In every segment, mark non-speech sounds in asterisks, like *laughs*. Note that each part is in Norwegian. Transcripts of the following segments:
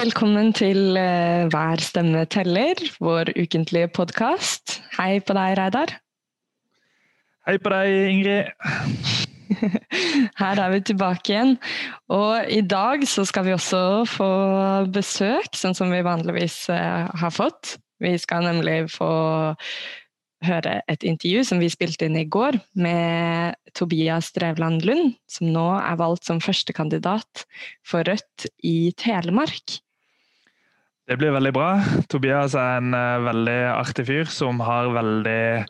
velkommen til eh, Hver stemme teller, vår ukentlige podkast. Hei på deg, Reidar. Hei på deg, Ingrid. *laughs* Her er vi tilbake igjen. Og i dag så skal vi også få besøk, sånn som vi vanligvis eh, har fått. Vi skal nemlig få høre et intervju som vi spilte inn i går med Tobias Drevland Lund, som nå er valgt som førstekandidat for Rødt i Telemark. Det blir veldig bra. Tobias er en uh, veldig artig fyr som har veldig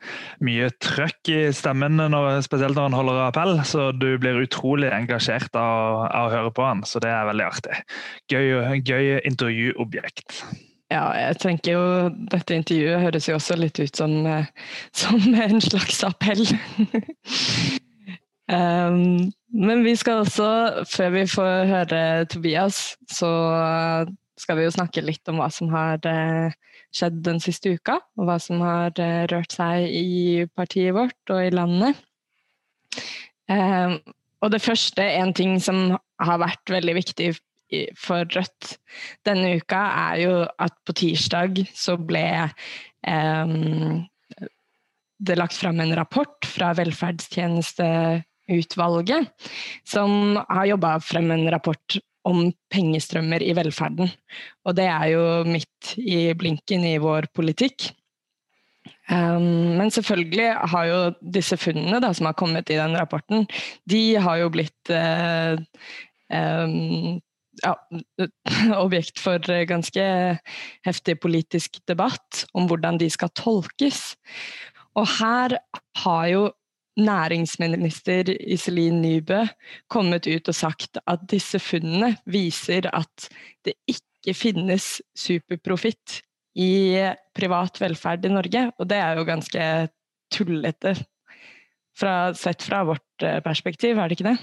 mye trøkk i stemmen, når, spesielt når han holder appell. Så du blir utrolig engasjert av, av å høre på han, så det er veldig artig. Gøy, gøy intervjuobjekt. Ja, jeg tenker jo dette intervjuet høres jo også litt ut som, eh, som en slags appell. *laughs* um, men vi skal også, før vi får høre Tobias, så skal vi jo snakke litt om hva som har uh, skjedd den siste uka. Og hva som har uh, rørt seg i partiet vårt og i landet. Um, og det første, en ting som har vært veldig viktig for Rødt denne uka, er jo at på tirsdag så ble um, det lagt fram en rapport fra velferdstjenesteutvalget, som har jobba frem en rapport om pengestrømmer i velferden. Og det er jo midt i blinken i vår politikk. Um, men selvfølgelig har jo disse funnene da, som har kommet i den rapporten, de har jo blitt uh, um, ja, *clears throat* objekt for ganske heftig politisk debatt om hvordan de skal tolkes. Og her har jo næringsminister Iselin Nybø kommet ut og sagt at disse funnene viser at det ikke finnes superprofitt i privat velferd i Norge. Og det er jo ganske tullete fra, sett fra vårt eh, perspektiv, er det ikke det?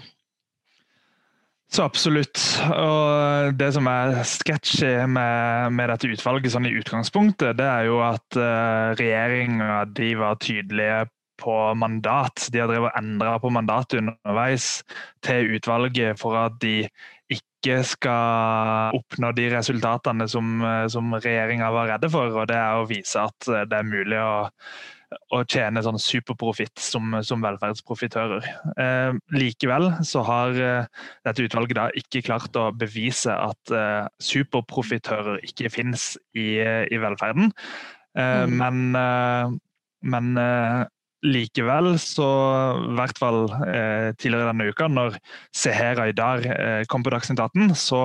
Så absolutt. Og det som er sketchy med, med, dette utvalget sånn i utgangspunktet, det er jo at uh, regjeringa var tydelige på mandat. De har drevet og endra på mandatet underveis til utvalget for at de ikke skal oppnå de resultatene som, som regjeringa var redde for. og Det er å vise at det er mulig å å tjene sånn superprofitt som, som velferdsprofitører. Eh, likevel så har eh, dette utvalget da ikke klart å bevise at eh, superprofitører ikke finnes i, i velferden. Eh, mm. Men, eh, men eh, likevel, så i hvert fall tidligere denne uka, når Seher Aydar kom på Dagsnytt 18, så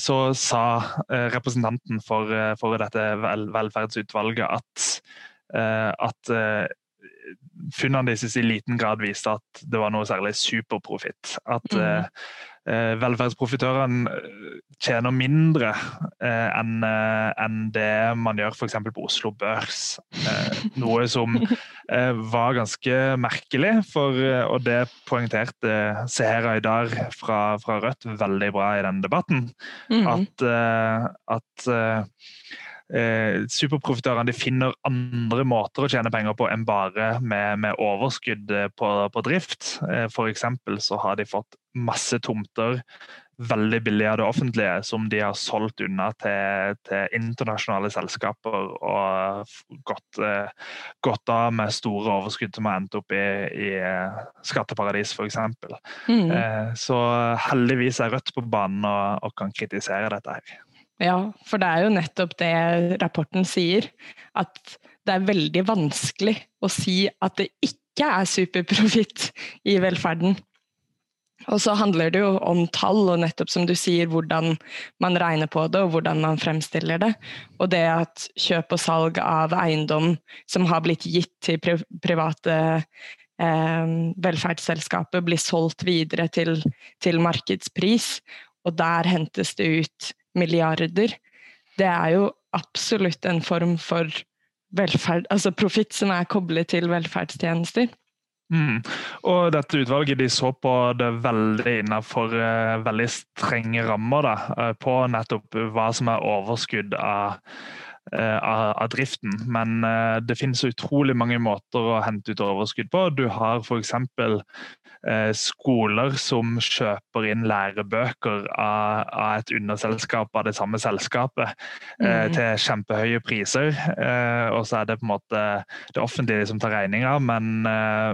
så sa representanten for, for dette velferdsutvalget at Eh, at eh, funnene deres i liten grad viste at det var noe særlig superprofitt. At mm. eh, velferdsprofitørene tjener mindre eh, enn en det man gjør f.eks. på Oslo Børs. Eh, noe som eh, *laughs* var ganske merkelig, for, og det poengterte Seher Aydar fra, fra, Rødt veldig bra i den debatten. Mm. At, at eh, superprofitørene finner andre måter å tjene penger på enn bare med, med overskudd eh, på, på drift. Eh, F.eks. så har de fått masse tomter veldig billig av det offentlige, som de har solgt unna til, til internasjonale selskaper og gått, eh, gått, av med store overskudd som har endt opp i, i eh, skatteparadis, f.eks. Mm. Eh, så heldigvis er Rødt på banen og, og kan kritisere dette her. Ja, for det er jo nettopp det rapporten sier. At det er veldig vanskelig å si at det ikke er superprofitt i velferden. Og så handler det jo om tall, og nettopp som du sier, hvordan man regner på det, og hvordan man fremstiller det. Og det at kjøp og salg av eiendom som har blitt gitt til private eh, velferdsselskaper, blir solgt videre til, til markedspris, og der hentes det ut milliarder, det er jo absolutt en form for velferd, altså profitt som er koblet til velferdstjenester. Mm. Og dette utvalget de så på det veldig innenfor uh, veldig strenge rammer. Da, uh, på nettopp hva som er overskudd av av, av, driften. Men det finnes utrolig mange måter å hente ut overskudd på. Du har f.eks. Eh, skoler som kjøper inn lærebøker av, et underselskap av det samme selskapet eh, mm. til kjempehøye priser. Eh, og så er det på en måte det offentlige som tar regninga, men,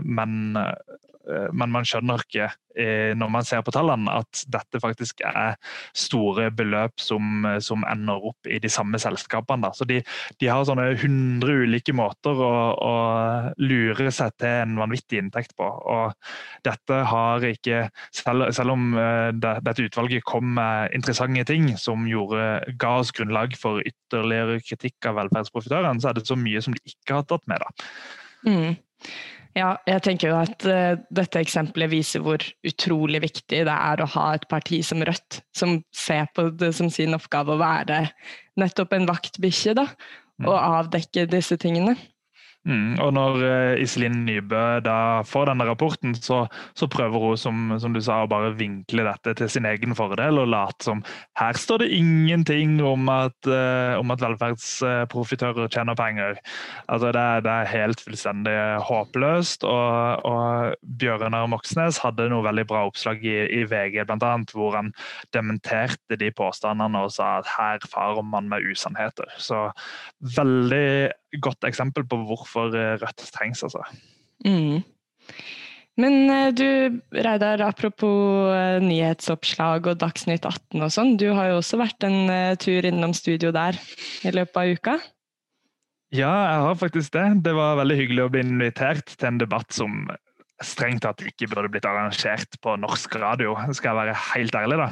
men Eh, men man skjønner ikke eh, når man ser på tallene at dette faktisk er store beløp som, eh, som ender opp i de samme selskapene. Så de, de, har sånne 100 ulike måter å, å, lure seg til en vanvittig inntekt på. Og dette har ikke, selv, selv om det, dette utvalget kom med interessante ting som gjorde, ga oss grunnlag for ytterligere kritikk av velferdsprofitørene, så er det så mye som de ikke har tatt med. da. Mm. Ja, jeg tenker jo at uh, dette eksempelet viser hvor utrolig viktig det er å ha et parti som Rødt, som ser på det som sin oppgave å være nettopp en vaktbikkje, da, og mm. avdekke disse tingene. Mm, og når uh, Iselin Nybø da får denne rapporten, så, så prøver hun som, som, du sa, å bare vinkle dette til sin egen fordel og late som her står det ingenting om at, uh, om at velferdsprofitører tjener penger. Altså det, det, er helt fullstendig håpløst. Og, og Bjørnar Moxnes hadde noe veldig bra oppslag i, i VG, annet, hvor han dementerte de påstandene og sa at her farer man med usannheter. Så veldig godt eksempel på hvorfor eh, Rødt trengs, altså. Mm. Men eh, du, Reidar, apropos eh, nyhetsoppslag og Dagsnytt 18 og sånn. Du har jo også vært en tur innom studio der i løpet av uka? Ja, jeg har faktisk det. Det var veldig hyggelig å bli invitert til en debatt som strengt tatt ikke burde blitt arrangert på norsk radio, skal jeg være helt ærlig. da.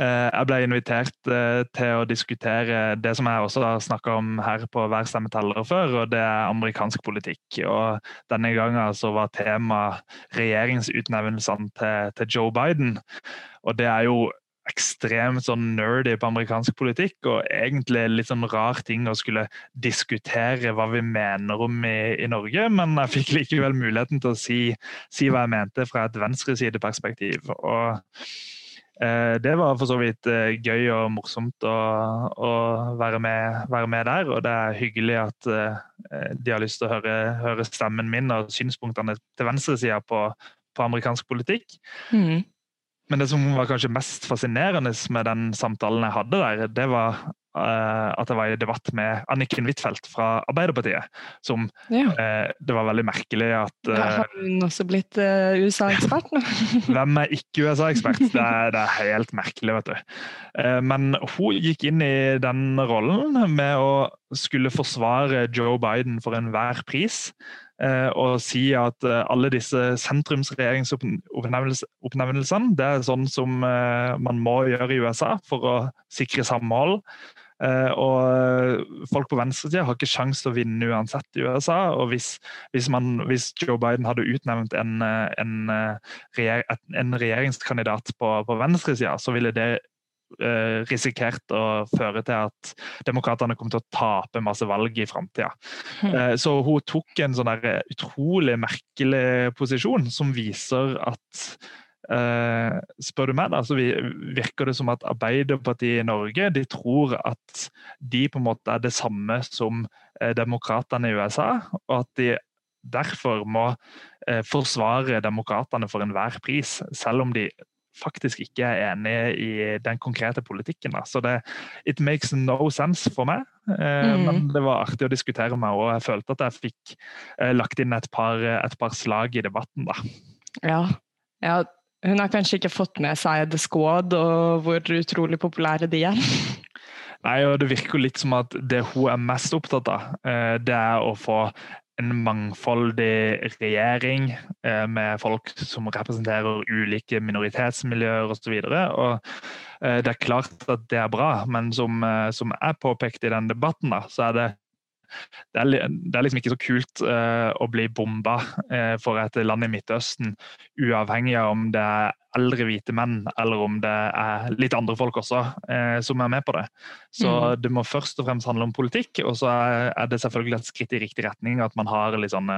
Eh, jeg ble invitert eh, til å diskutere det som jeg også har snakka om her på Hver stemme teller før, og det er amerikansk politikk. Og denne gangen så var tema regjeringsutnevnelsene til, til Joe Biden. Og det er jo ekstremt sånn nerdy på amerikansk politikk, og egentlig litt sånn rar ting å skulle diskutere hva vi mener om i, i Norge, men jeg fikk likevel muligheten til å si, si hva jeg mente fra et venstresideperspektiv. Og det var for så vidt eh, gøy og morsomt å, å være, med, være, med, der. Og det er hyggelig at eh, de har lyst til å høre, høre stemmen min og synspunktene til venstresida på, på amerikansk politikk. Mm. Men det som var kanskje mest fascinerende med den samtalen jeg hadde der, det var uh, at jeg var i debatt med Anniken Huitfeldt fra Arbeiderpartiet. Som ja. uh, Det var veldig merkelig at uh, Har hun også blitt USA-ekspert nå? *laughs* hvem er ikke USA-ekspert? Det, det, er helt merkelig, vet du. men hun gikk inn i den rollen med å skulle forsvare Joe Biden for enhver pris. Og si at alle disse sentrumsregjeringsoppnevnelsene det er sånn som man må gjøre i USA for å sikre samhold. Eh, og eh, folk på venstresida har ikke sjanse til å vinne uansett i USA. og Hvis, hvis, man, hvis Joe Biden hadde utnevnt en, eh, en, en regjeringskandidat på, på venstresida, så ville det risikert å føre til at demokratene kom til å tape masse valg i framtida. Mm. Så hun tok en sånn der utrolig merkelig posisjon som viser at spør du meg, da, så virker det som at Arbeiderpartiet i Norge de tror at de på en måte er det samme som demokratene i USA, og at de derfor må forsvare demokratene for enhver pris, selv om de faktisk ikke er enig i den konkrete politikken. Da. Så det it makes no sense for meg, mm. men det var artig å diskutere med og jeg følte at jeg fikk lagt inn et par, et par slag i debatten. da. Ja, ja hun har kanskje ikke fått med seg The Squad og hvor utrolig populære de er? Nei, og Det virker litt som at det hun er mest opptatt av, eh, det er å få en mangfoldig regjering eh, med folk som representerer ulike minoritetsmiljøer osv. Eh, det er klart at det er bra, men som, som jeg påpekte i den debatten, da, så er det det er, det er, liksom ikke så kult uh, å bli bomba uh, for et land i Midtøsten, uavhengig av om det er eldre hvite menn, eller om det er litt andre folk også eh, som er med på det. Så mm. det må først og fremst handle om politikk, og så er det selvfølgelig et skritt i riktig retning at man har litt sånn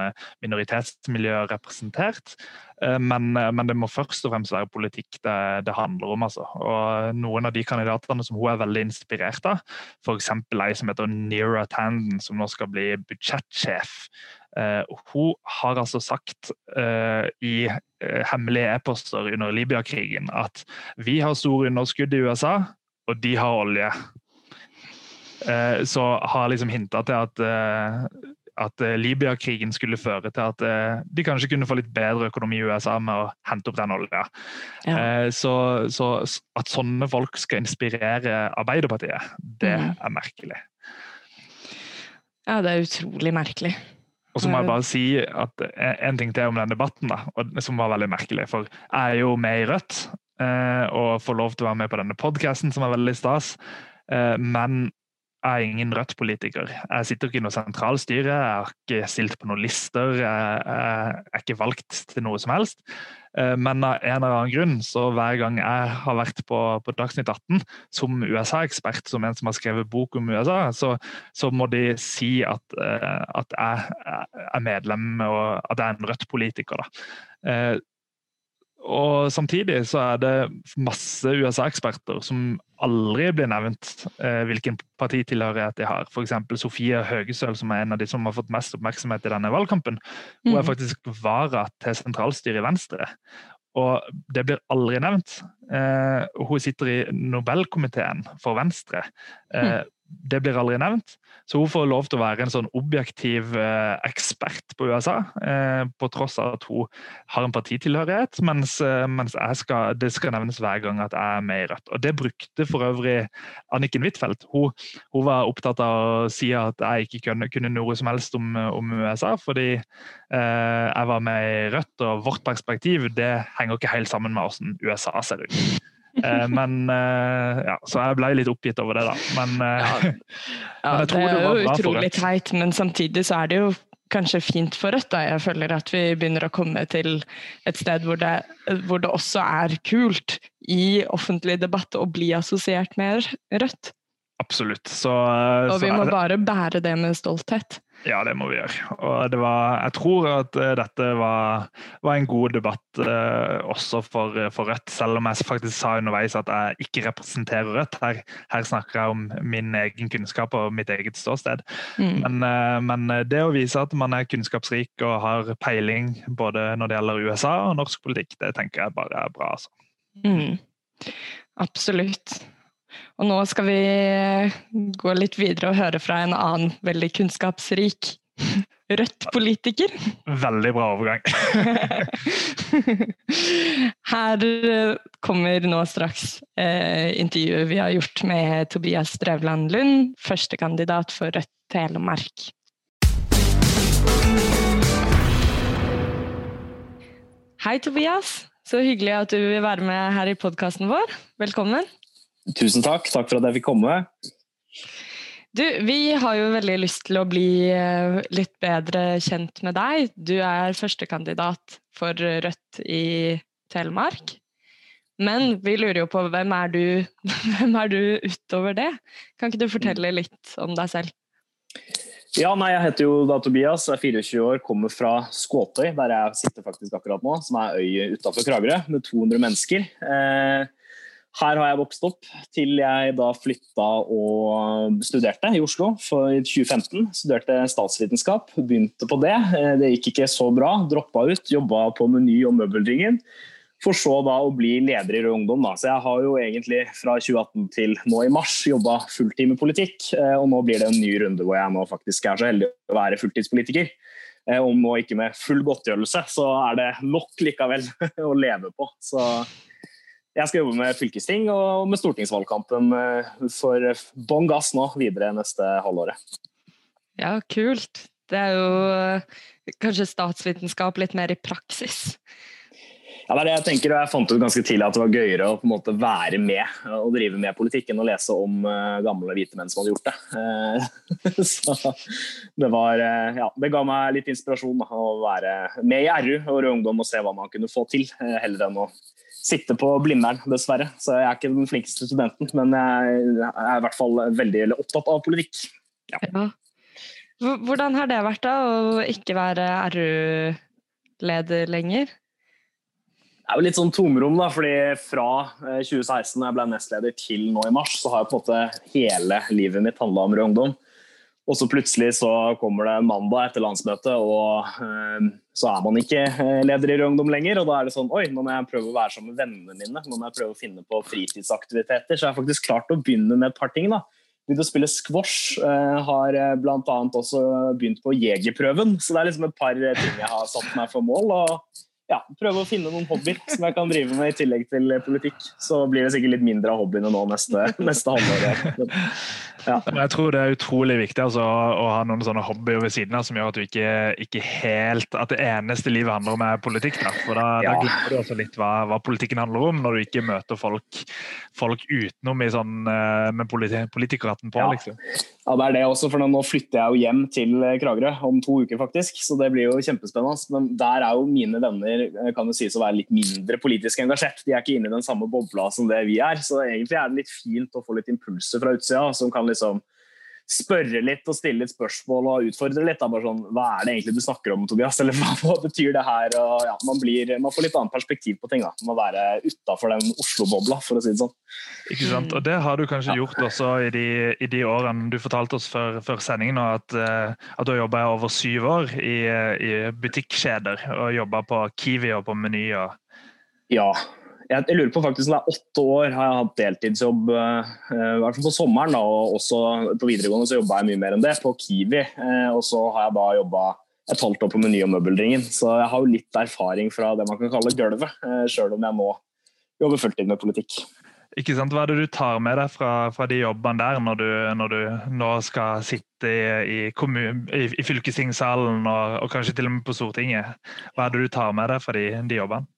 minoritetsmiljø representert. Eh, men, men, det må først og fremst være politikk det, det, handler om. Altså. Og Noen av de kandidatene som hun er veldig inspirert av, f.eks. ei som heter Nira Tanden, som nå skal bli budsjettsjef. Uh, hun har altså sagt uh, i uh, hemmelige e-poster under Libya-krigen at vi har store underskudd i USA, og de har olje. så har liksom hinta til at, at Libya-krigen skulle føre til at de kanskje kunne få litt bedre økonomi i USA med å hente opp den olja. Ja. Så, så, at sånne folk skal inspirere Arbeiderpartiet, det mm. er merkelig. Ja, det er utrolig merkelig. Og så må jeg bare si at en ting til om den debatten, da, som var veldig merkelig. For jeg er jo med i Rødt eh, og får lov til å være med på denne podkasten, som er veldig stas. Eh, men jeg er ingen Rødt-politiker. Jeg sitter ikke i noe sentralstyre, jeg har ikke stilt på noen lister, jeg er ikke valgt til noe som helst. Eh, men av en eller annen grunn, så hver gang jeg har vært på, på Dagsnytt 18 som USA-ekspert, som en som har skrevet bok om USA, så, så må de si at, eh, at, jeg er medlem og at jeg er en Rødt-politiker. Og Samtidig så er det masse USA-eksperter som aldri blir nevnt eh, hvilken partitilhørighet de har. F.eks. Sofie Høgesøl, som er en av de som har fått mest oppmerksomhet i denne valgkampen. Hun er mm. faktisk vara til sentralstyret i Venstre. Og det blir aldri nevnt. Eh, hun sitter i Nobelkomiteen for Venstre. Eh, mm det blir aldri nevnt. Så hun får lov til å være en sånn objektiv eh, ekspert på USA, eh, på tross av at hun har en partitilhørighet, mens, eh, mens skal, det skal nevnes hver gang at jeg er med i Rødt. Og Det brukte for øvrig Anniken Huitfeldt. Hun, hun, var opptatt av å si at jeg ikke kunne, kunne noe som helst om, om USA, fordi eh, jeg var med i Rødt, og vårt perspektiv det henger ikke helt sammen med hvordan USA ser ut. Eh, men eh, ja, Så jeg ble litt oppgitt over det, da. Men, eh, ja. *laughs* ja men jeg tror det, det var bra for Utrolig teit, men samtidig så er det jo kanskje fint for Rødt. Da. Jeg føler at vi begynner å komme til et sted hvor det, hvor det også er kult i offentlig debatt å bli assosiert med Rødt. Absolutt. Så, og vi må bare bære det med stolthet. Ja, det må vi gjøre. Og var, jeg tror at eh, dette var, var en god debatt eh, også for, for, Rødt, selv om jeg faktisk sa underveis at jeg ikke representerer Rødt. Her, her snakker jeg om min egen kunnskap og mitt eget ståsted. Mm. Men, eh, men, det å vise at man er kunnskapsrik og har peiling både når det gjelder USA og norsk politikk, det tenker jeg bare er bra. Altså. Mm. Absolutt. Og nå skal vi gå litt videre og høre fra en annen veldig kunnskapsrik *laughs* Rødt-politiker. Veldig bra overgang. *laughs* Her eh, kommer nå straks eh, intervjuet vi har gjort med Tobias Drevland Lund, førstekandidat for Rødt Telemark. Hei, Tobias. Så hyggelig at du vil være med her i podkasten vår. Velkommen. Tusen takk. Takk for at jeg fikk komme. Du, vi har jo veldig lyst til å bli eh, litt bedre kjent med deg. Du er førstekandidat for Rødt i Telemark. Men vi lurer jo på hvem er du, *laughs* hvem er du utover det? Kan ikke du fortelle litt om deg selv? Ja, nei, Jeg heter jo da Tobias, er 24 år, kommer fra Skåtøy, der jeg sitter faktisk akkurat nå. Som er øy utafor Kragerø, med 200 mennesker. Eh, her har jeg vokst opp til jeg da flytta og studerte i Oslo for 2015. Studerte statsvitenskap, begynte på det. Eh, det gikk ikke så bra, droppa ut. Jobba på Meny og Møbeldringen. For så da å bli leder i Rød Ungdom. Da. Så jeg har jo egentlig fra 2018 til nå i mars jobba fulltid med politikk. Eh, og nå blir det en ny runde hvor jeg nå faktisk er så heldig å være fulltidspolitiker. Eh, om nå ikke med full godtgjørelse, så er det nok likevel *laughs* å leve på. Så jeg skal jobbe med fylkesting og med stortingsvalgkampen eh, for bånn gass nå videre neste halvåret. Ja, kult. Det er jo eh, kanskje statsvitenskap litt mer i praksis. Ja, det er det jeg tenker, og jeg fant ut ganske tidlig at det var gøyere å på en måte være med og drive med politikk enn å lese om gamle hvite menn som hadde gjort det. *laughs* Så det var Ja, det ga meg litt inspirasjon å være med i RU og Rød Ungdom og se hva man kunne få til, heller enn å sitte på Blindern, dessverre. Så jeg er ikke den flinkeste studenten, men jeg er i hvert fall veldig opptatt av politikk. Ja. Ja. Hvordan har det vært da, å ikke være RU-leder lenger? Det er jo litt sånn tomrom, da, fordi fra 2016, da jeg ble nestleder, til nå i mars, så har jo på en måte hele livet mitt handla om Rød Ungdom. Og så plutselig så kommer det mandag etter landsmøtet, og eh, så er man ikke leder i Rød Ungdom lenger. Og da er det sånn Oi, nå må jeg prøve å være sammen med vennene mine. Nå må jeg prøve å finne på fritidsaktiviteter. Så jeg har faktisk klart å begynne med et par ting. da. Begynte å spille squash. Eh, har bl.a. også begynt på jegerprøven. Så det er liksom et par ting jeg har satt meg for mål. og ja, prøve å finne noen hobbyer som jeg kan drive med i tillegg til politikk. Så blir det sikkert litt mindre av hobbyene nå neste, neste halvår. Ja. Jeg tror det er utrolig viktig altså, å ha noen sånne hobbyer ved siden av som gjør at du ikke, ikke helt At det eneste livet handler om er politikk. Da. For da, ja. da glemmer du også litt hva, hva, politikken handler om, når du ikke møter folk, folk utenom i sånn, eh, med politi politikerhatten på. Ja. Liksom. ja, det er det også, for nå flytter jeg jo hjem til Kragerø om to uker, faktisk. Så det blir jo kjempespennende. Men der er jo mine venner eh, kan jo sies å være litt mindre politisk engasjert. De er ikke inne i den samme bobla som det vi er. Så egentlig er det litt fint å få litt impulser fra utsida som kan liksom spørre litt og stille litt spørsmål og utfordre litt. Da, sånn, hva er det egentlig du snakker om, Tobias? *laughs* Eller hva betyr det her? Og, ja, man, blir, man, får litt annet perspektiv på ting. Da. Man må være utafor den Oslo-bobla, for å si det sånn. Ikke sant? Og Det har du kanskje ja. gjort også i de, i de, årene du fortalte oss før, før sendingen, at, uh, at du har jobba over syv år i, i butikkjeder og jobba på Kiwi og på Meny. Ja, jeg, jeg, lurer på faktisk om det er åtte år har jeg hatt deltidsjobb, uh, i hvert fall på sommeren. Da, og også på videregående så jobba jeg mye mer enn det, på Kiwi. Uh, og så har jeg da jobba et halvt år på Meny og Møbelringen, Så jeg har jo litt erfaring fra det man kan kalle gulvet, sjøl om jeg nå jobber fulltid med politikk. Ikke sant? Hva er det du tar med deg fra, fra de jobbene der, når du, når du, nå skal sitte i, i, kommun, i, i fylkestingssalen og, og, kanskje til og med på Stortinget? Hva er det du tar med deg fra de, de jobbene?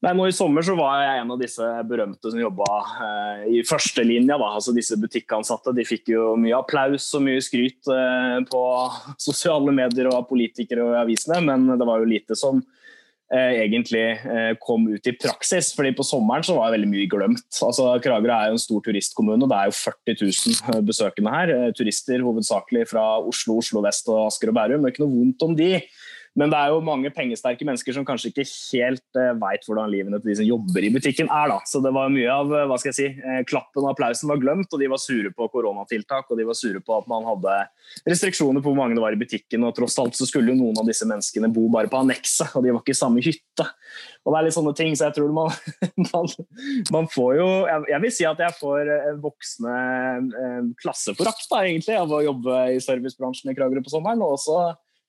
Nei, nå I sommer så var jeg en av disse berømte som jobba eh, i førstelinja. Altså disse butikkansatte. De fikk jo mye applaus og mye skryt eh, på *laughs* sosiale medier og av politikere og avisene, men det var jo lite som eh, egentlig eh, kom ut i praksis. fordi På sommeren så var veldig mye glemt. Altså Kragerø er jo en stor turistkommune. og Det er jo 40 000 besøkende her. Eh, turister hovedsakelig fra Oslo, Oslo vest og Asker og Bærum. Det er ikke noe vondt om de. Men det er jo mange pengesterke mennesker som kanskje ikke helt uh, veit hvordan livene til de som jobber i butikken er. da. Så det var mye av uh, hva skal jeg si, uh, klappen og applausen var glemt, og de var sure på koronatiltak og de var sure på at man hadde restriksjoner på hvor mange det var i butikken. og Tross alt så skulle jo noen av disse menneskene bo bare på annekset, og de var ikke i samme hytte. Og det er litt sånne ting, så jeg tror man, *laughs* man, man får jo jeg, jeg, vil si at jeg får voksne klasseforakt egentlig av å jobbe i servicebransjen i Kragerø på sommeren. og også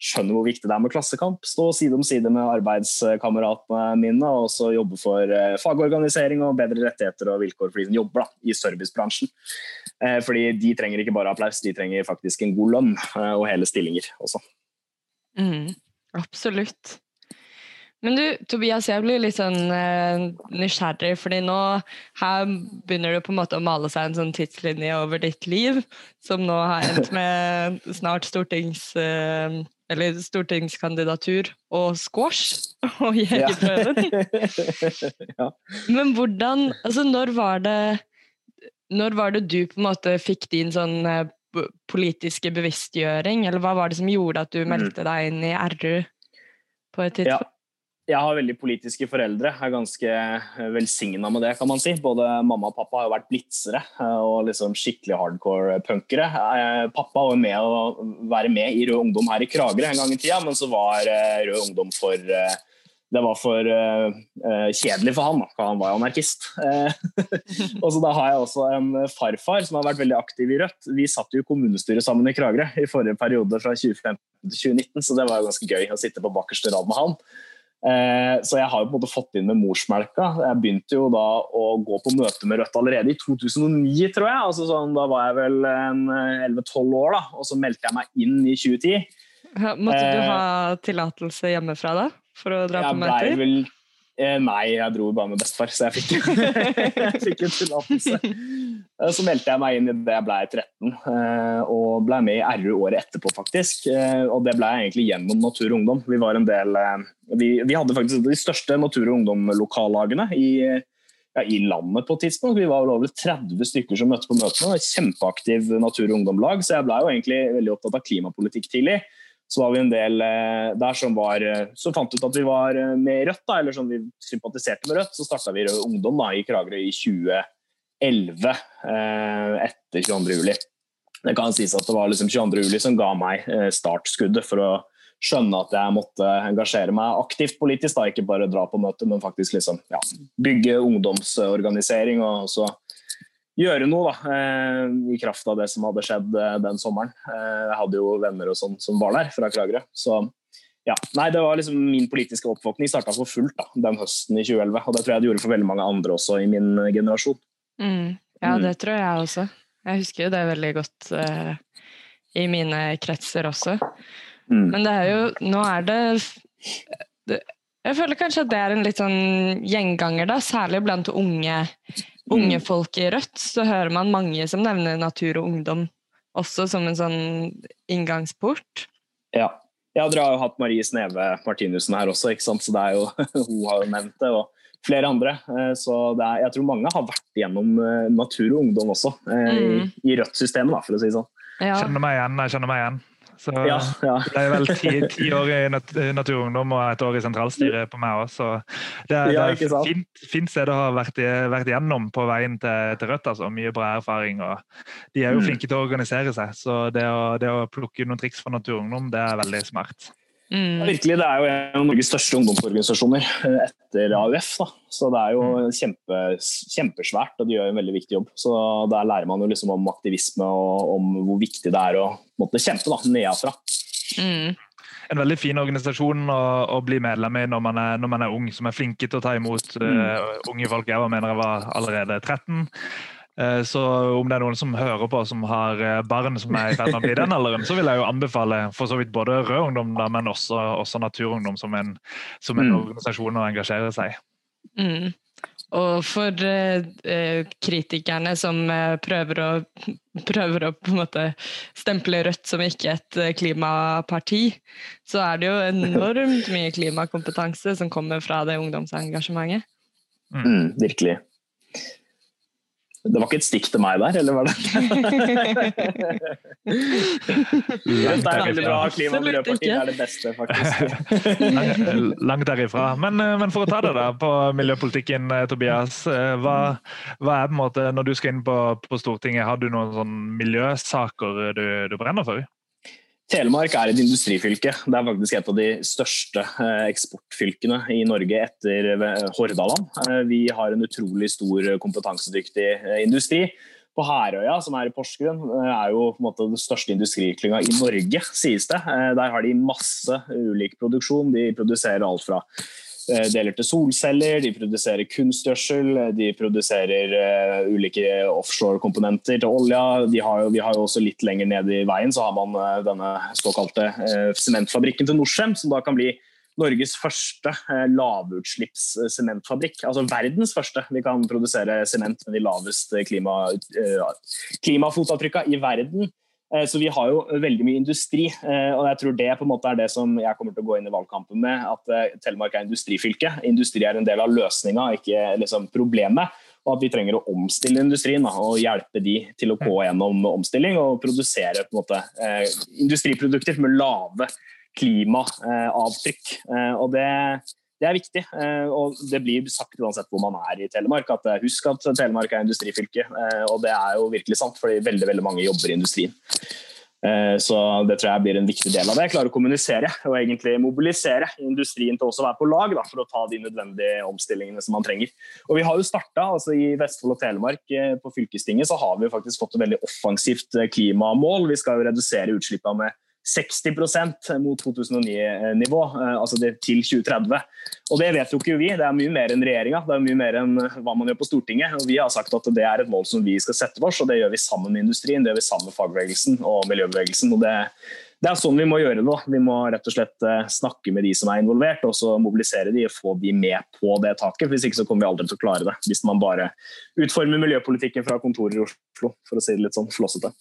skjønner hvor viktig det er med klassekamp. Stå side om side med arbeidskameratene mine og også jobbe for eh, fagorganisering og bedre rettigheter og vilkår for de som jobber da, i servicebransjen. Eh, fordi de trenger ikke bare applaus, de trenger faktisk en god lønn eh, og hele stillinger også. Mm, absolutt. Men du, Tobias, jeg blir litt sånn uh, nysgjerrig, fordi nå her begynner det på en måte å male seg en sånn tidslinje over ditt liv, som nå har endt *laughs* med snart stortings... Uh, eller stortingskandidatur og squash *laughs* og jegerprøven. *laughs* ja. Men hvordan Altså, når var det Når var det du på en måte fikk din sånn uh, politiske bevisstgjøring, eller hva var det som gjorde at du mm. meldte deg inn i RU på et tidspunkt? Ja jeg har veldig politiske foreldre. Jeg er ganske eh, velsigna med det, kan man si. Både mamma og pappa har jo vært blitzere eh, og liksom skikkelig hardcore punkere. Eh, pappa var med å være med i Rød Ungdom her i Kragerø en gang i tida, men så var Rød Ungdom for det var for uh, kjedelig for han, for han var jo anarkist. *laughs* og så da har jeg også en farfar som har vært veldig aktiv i Rødt. Vi satt jo i kommunestyret sammen i Kragerø i forrige periode fra 2015 til 2019, så det var jo ganske gøy å sitte på bakerste rad med han. Eh, så jeg har jo på en måte fått inn med morsmelka. Jeg begynte jo da å gå på møte med Rødt allerede i 2009, tror jeg. Altså sånn, da var jeg vel 11-12 år, da, og så meldte jeg meg inn i 2010. Måtte du ha tillatelse hjemmefra da, for å dra på møter? Eh, nei, jeg dro bare med bestefar, så jeg fikk, *laughs* jeg fikk en tillatelse. Eh, så meldte jeg meg inn i det jeg ble 13, eh, og ble med i RU året etterpå, faktisk. Eh, og det ble jeg egentlig gjennom Natur og Ungdom. Vi var en del vi, vi hadde faktisk de største Natur og Ungdom-lokallagene i, ja, i landet på et tidspunkt. Vi var vel over 30 stykker som møtte på møtene. Kjempeaktiv natur- og ungdomlag. Så jeg ble jo egentlig veldig opptatt av klimapolitikk tidlig. Så var vi en del eh, der som var eh, Så fant ut at vi var eh, med Rødt, da, eller som vi sympatiserte med Rødt. Så starta vi Rød Ungdom da, i Kragerø i 2011, etter 22. juli. Det kan sies at det var liksom 22. juli som ga meg startskuddet for å skjønne at jeg måtte engasjere meg aktivt politisk. da, Ikke bare dra på møte, men faktisk liksom, ja, bygge ungdomsorganisering og så gjøre noe da, eh, i kraft av det som hadde skjedd eh, den sommeren. Eh, jeg hadde jo venner og sånn som var der, fra Kragerø. Så ja, nei, det var liksom Min politiske oppvåkning starta for fullt da, den høsten i 2011. Og det tror jeg det gjorde for veldig mange andre også i min generasjon. Mm. Ja, mm. det tror jeg også. Jeg husker jo det veldig godt uh, i mine kretser også. Mm. Men det er jo Nå er det, det, Jeg føler kanskje at det er en litt sånn gjenganger, da, særlig blant unge, unge mm. folk i Rødt. Så hører man mange som nevner natur og ungdom også som en sånn inngangsport. Ja. ja dere har jo hatt Marie Sneve Martinussen her også, ikke sant? så det er jo, *laughs* hun har jo nevnt det. og flere andre. Eh, så er, jeg tror mange har vært gjennom eh, natur og ungdom også, eh, mm. i, i Rødt-systemet, for å si det sånn. Ja. Kjenner meg igjen. jeg kjenner meg igjen. Så ja, ja. det er vel ti, ti, år i nat og og et år i sentralstyret på meg òg, så det er, ja, det er fint, fint sted å ha vært, vært gjennom på veien til, til Rødt. altså Mye bra erfaring. og De er jo mm. flinke til å organisere seg, så det å, det å plukke noen triks fra Naturungdom, det er veldig smart. Mm. Virkelig, Det er jo en av Norges største ungdomsorganisasjoner eh, etter AUF. Da. Så Det er jo mm. kjempe, kjempesvært, og de gjør en veldig viktig jobb. Så Der lærer man jo liksom om aktivisme og om hvor viktig det er å måtte kjempe da, nedenfra. Mm. En veldig fin organisasjon å, å, bli medlem i når man, er, når man er ung, som er flinke til å ta imot uh, unge folk. Jeg mener jeg var allerede 13. Eh, så om det er noen som hører på som har eh, barn som er i ferd med å bli den alderen, så vil jeg jo anbefale for så vidt både Rød Ungdom, da, men også, også Naturungdom som en, som en mm. organisasjon å engasjere seg mm. Og for eh, kritikerne som eh, prøver å, prøver å på en måte stemple Rødt som ikke et klimaparti, så er det jo enormt mye klimakompetanse som kommer fra det ungdomsengasjementet. Mm, virkelig. Det var ikke et stikk til meg der, eller var det? det er veldig bra. Klima- og miljøpartiet er det beste, faktisk. Langt derifra. Men, eh, men, for å ta det da, på miljøpolitikken, eh, Tobias. Eh, hva, hva, er på en måte, Når du skal inn på, på Stortinget, har du noen sånn miljøsaker du, du brenner for? Telemark er et industrifylke. Det er faktisk et av de største eh, eksportfylkene i Norge etter eh, Hordaland. Eh, vi har en utrolig stor kompetansedyktig industri. På Herøya, som er i Porsgrunn, er jo på en måte den største industriklynga i Norge, sies det. Der har de masse ulik produksjon. De produserer alt fra deler til solceller, de produserer kunstgjødsel, de produserer uh, ulike offshore-komponenter til olja. Har jo, vi har jo også litt lenger ned i veien så har man denne såkalte sementfabrikken til Norcem, som da kan bli Norges første lavutslippssementfabrikk. Altså verdens første. Vi kan produsere sement med de laveste klima, klimafotavtrykka i verden. Eh, så vi har jo veldig mye industri, eh, og jeg tror det på en måte er det som jeg kommer til å gå inn i valgkampen med. At eh, Telemark er industrifylke. Industri er en del av løsninga, ikke liksom problemet. Og at vi trenger å omstille industrien og hjelpe de til å gå gjennom omstilling og produsere på en måte, industriprodukter med lave klimaavtrykk. Og det det er viktig. Eh, og Det blir sagt uansett hvor man er i Telemark. at eh, Husk at Telemark er industrifylke, eh, og det er jo virkelig sant, fordi veldig veldig mange jobber i industrien. Så Det tror jeg blir en viktig del av det. Klare å kommunisere og egentlig mobilisere industrien til også å være på lag da, for å ta de nødvendige omstillingene som man trenger. Og Vi har jo starta altså i Vestfold og Telemark på fylkestinget så har vi faktisk fått et veldig offensivt klimamål. Vi skal jo redusere utslippene med 60% mot 2009-nivå, eh, altså til 2030. Og Det vet jo ikke vi, det er mye mer enn regjeringa, det er mye mer enn hva man gjør på Stortinget. Og Vi har sagt at det er et mål som vi skal sette oss, og det gjør vi sammen med industrien, det gjør vi sammen med fagbevegelsen og miljøbevegelsen. og det, det er sånn vi må gjøre det. Vi må rett og slett eh, snakke med de som er involvert, og så mobilisere de og få de med på det taket. Hvis ikke så kommer vi aldri til å klare det. Hvis man bare utformer miljøpolitikken fra kontorer i Oslo, for å si det litt sånn flåsete.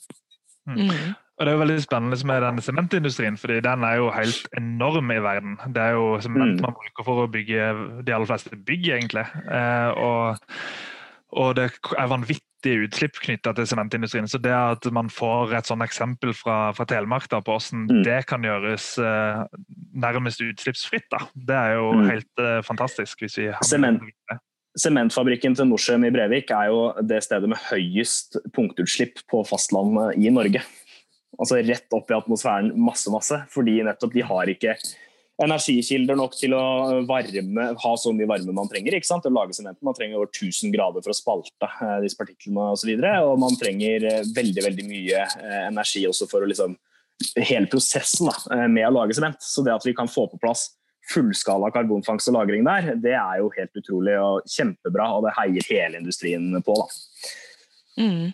Mm. Og Det er jo veldig spennende med denne sementindustrien, fordi den er jo helt enorm i verden. Det er jo sement mm. man bruker for å bygge de aller fleste bygg, egentlig. Eh, og, og, det er vanvittige utslipp knytta til sementindustrien. Så det at man får et sånt eksempel fra, fra Telemark da, på hvordan mm. det kan gjøres eh, nærmest utslippsfritt, da. det er jo mm. helt eh, fantastisk. hvis vi har Sement. Sementfabrikken til Norcem i Brevik er jo det stedet med høyest punktutslipp på fastlandet i Norge altså rett opp i atmosfæren masse, masse. Fordi nettopp de har ikke energikilder nok til å varme, ha så mye varme man trenger ikke sant? å lage sementen. Man trenger over 1000 grader for å spalte eh, disse partiklene osv. Og, så og man trenger eh, veldig veldig mye eh, energi også for å liksom hele prosessen da, med å lage sement. Så det at vi kan få på plass fullskala karbonfangst og -lagring der, det er jo helt utrolig og kjempebra, og det heier hele industrien på. da. Mm.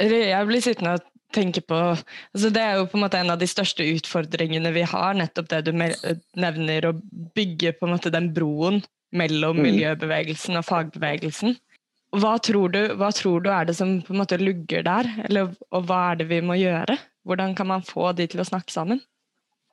Jeg blir sittende og tenker på altså Det er jo på en måte en av de største utfordringene vi har, nettopp det du nevner, å bygge på en måte den broen mellom mm. miljøbevegelsen og fagbevegelsen. Hva tror, du, hva tror du er det som på en måte lugger der, Eller, og hva er det vi må gjøre? Hvordan kan man få de til å snakke sammen?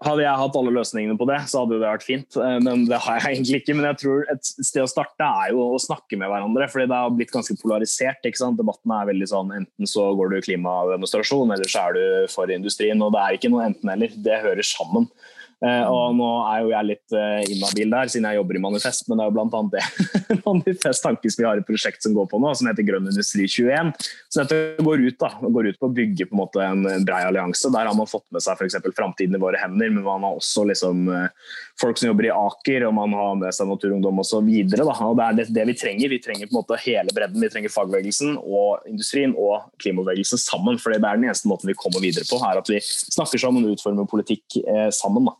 Hadde jeg hatt alle løsningene på det, så hadde det vært fint. Eh, men det har jeg *laughs* egentlig ikke. Men jeg tror et sted å starte er jo å snakke med hverandre. fordi det har blitt ganske polarisert. ikke sant? Debatten er veldig sånn enten så går du klimademonstrasjon, eller så er du for industrien. Og det er ikke noe enten-eller. Det hører sammen. Uh, og nå er jo jeg litt uh, inhabil der, siden jeg jobber i Manifest, men det er jo bl.a. det *laughs* Manifest Tankes vi har et prosjekt som går på nå, som heter Grønn industri 21. Så dette går ut, da, går ut på å bygge på en måte en, brei allianse. Der har man fått med seg f.eks. framtiden i våre hender, men man har også liksom, uh, folk som jobber i Aker, og man har med seg Naturungdom osv. Det er det, det vi trenger. Vi trenger på en måte hele bredden. Vi trenger fagbevegelsen og industrien og klimabevegelsen sammen. for Det er den eneste måten vi kommer videre på, er at vi snakker sammen og utformer politikk sammen. da.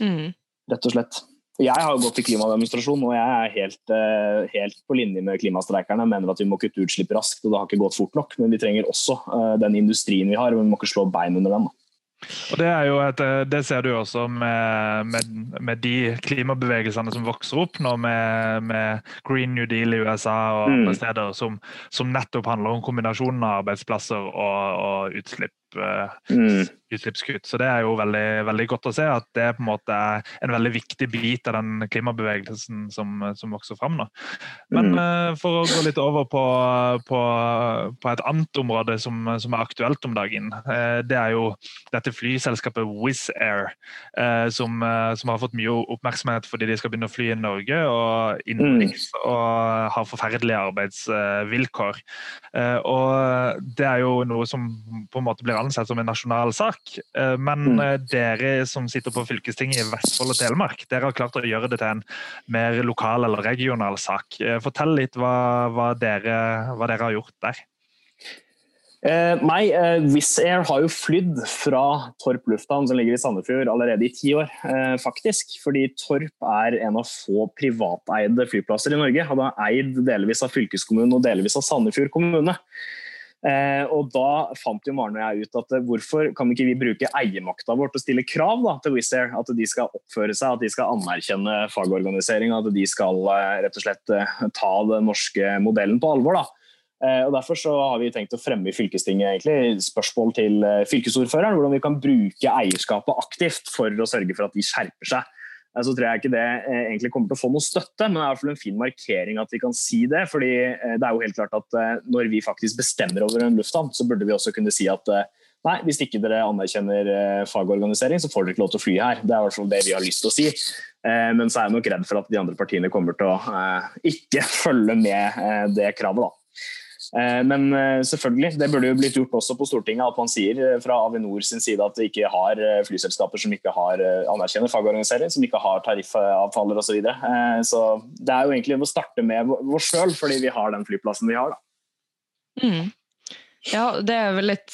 Mm. Rett og slett. Jeg har gått til klimademonstrasjon, og jeg er helt, eh, helt, på linje med klimastreikerne. Mener at vi må kutte utslipp raskt, og det har ikke gått fort nok. Men vi trenger også eh, den industrien vi har, og vi må ikke slå bein under den. Og det, et, eh, det, ser du også med, med, med, de klimabevegelsene som vokser opp nå, med, med Green New Deal i USA og andre mm. steder, som, som, nettopp handler om kombinasjonen av arbeidsplasser og, og utslipp. Mm utslippskutt. Så det er jo veldig, veldig, godt å se at det på en måte er en veldig viktig bit av den klimabevegelsen som, som vokser fram nå. Men mm. uh, for å gå litt over på, på, på et annet område som, som, er aktuelt om dagen. Uh, det er jo dette flyselskapet Wizz Air, som, som, har fått mye oppmerksomhet fordi de skal begynne å fly i Norge og innenriks mm. og har forferdelige arbeidsvilkår. og det er jo noe som på en måte blir ansett som en nasjonal sak sak. Eh, men mm. Eh, dere som sitter på fylkestinget i Vestfold og Telemark, dere har klart å gjøre det til en mer lokal eller regional sak. Eh, fortell litt hva, hva, dere, hva dere, har gjort der. Eh, nei, eh, Wizz Air har jo flydd fra Torp lufthavn, som ligger i Sandefjord, allerede i ti år. Eh, faktisk. Fordi Torp er en av få privateide flyplasser i Norge. Han er eid delvis av fylkeskommunen og delvis av Sandefjord kommune. Eh, og Da fant jo Maren og jeg ut at eh, hvorfor kan ikke vi bruke eiermakta vår til å stille krav da, til Wizz Air? At de skal oppføre seg, at de skal anerkjenne fagorganisering, at de skal eh, rett og slett ta den norske modellen på alvor. da. Og Derfor så har vi tenkt å fremme i fylkestinget egentlig, spørsmål til fylkesordføreren. Hvordan vi kan bruke eierskapet aktivt for å sørge for at de skjerper seg. Eh, så tror jeg ikke det eh, egentlig kommer til å få noe støtte, men det er i hvert fall en fin markering at vi kan si det. fordi eh, det er jo helt klart at når vi faktisk bestemmer over en lufthavn, så burde vi også kunne si at nei, hvis ikke dere anerkjenner fagorganisering, så får dere ikke lov til å fly her. Det er i hvert fall det vi har lyst til å si. Men så er jeg nok redd for at de andre partiene kommer til å ikke *laughs* følge med det kravet. da. Eh, men eh, selvfølgelig, det burde jo blitt gjort også på Stortinget at man sier eh, fra Avinor sin side at vi ikke har flyselskaper som ikke har anerkjenner fagorganisering, som ikke har tariffavtaler osv. Så, videre. så det er jo egentlig å starte med oss sjøl, fordi vi har den flyplassen vi har. Mm. Ja, det er vel litt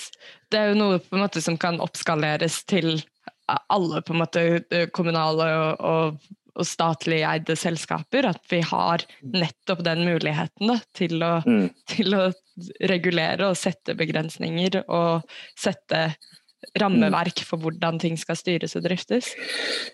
Det er jo noe på en måte som kan oppskaleres til alle på en måte kommunale og, og og statlig eide selskaper, at vi har nettopp den muligheten da, til, å, mm. til, å, regulere og sette begrensninger og sette rammeverk for hvordan ting skal styres og driftes?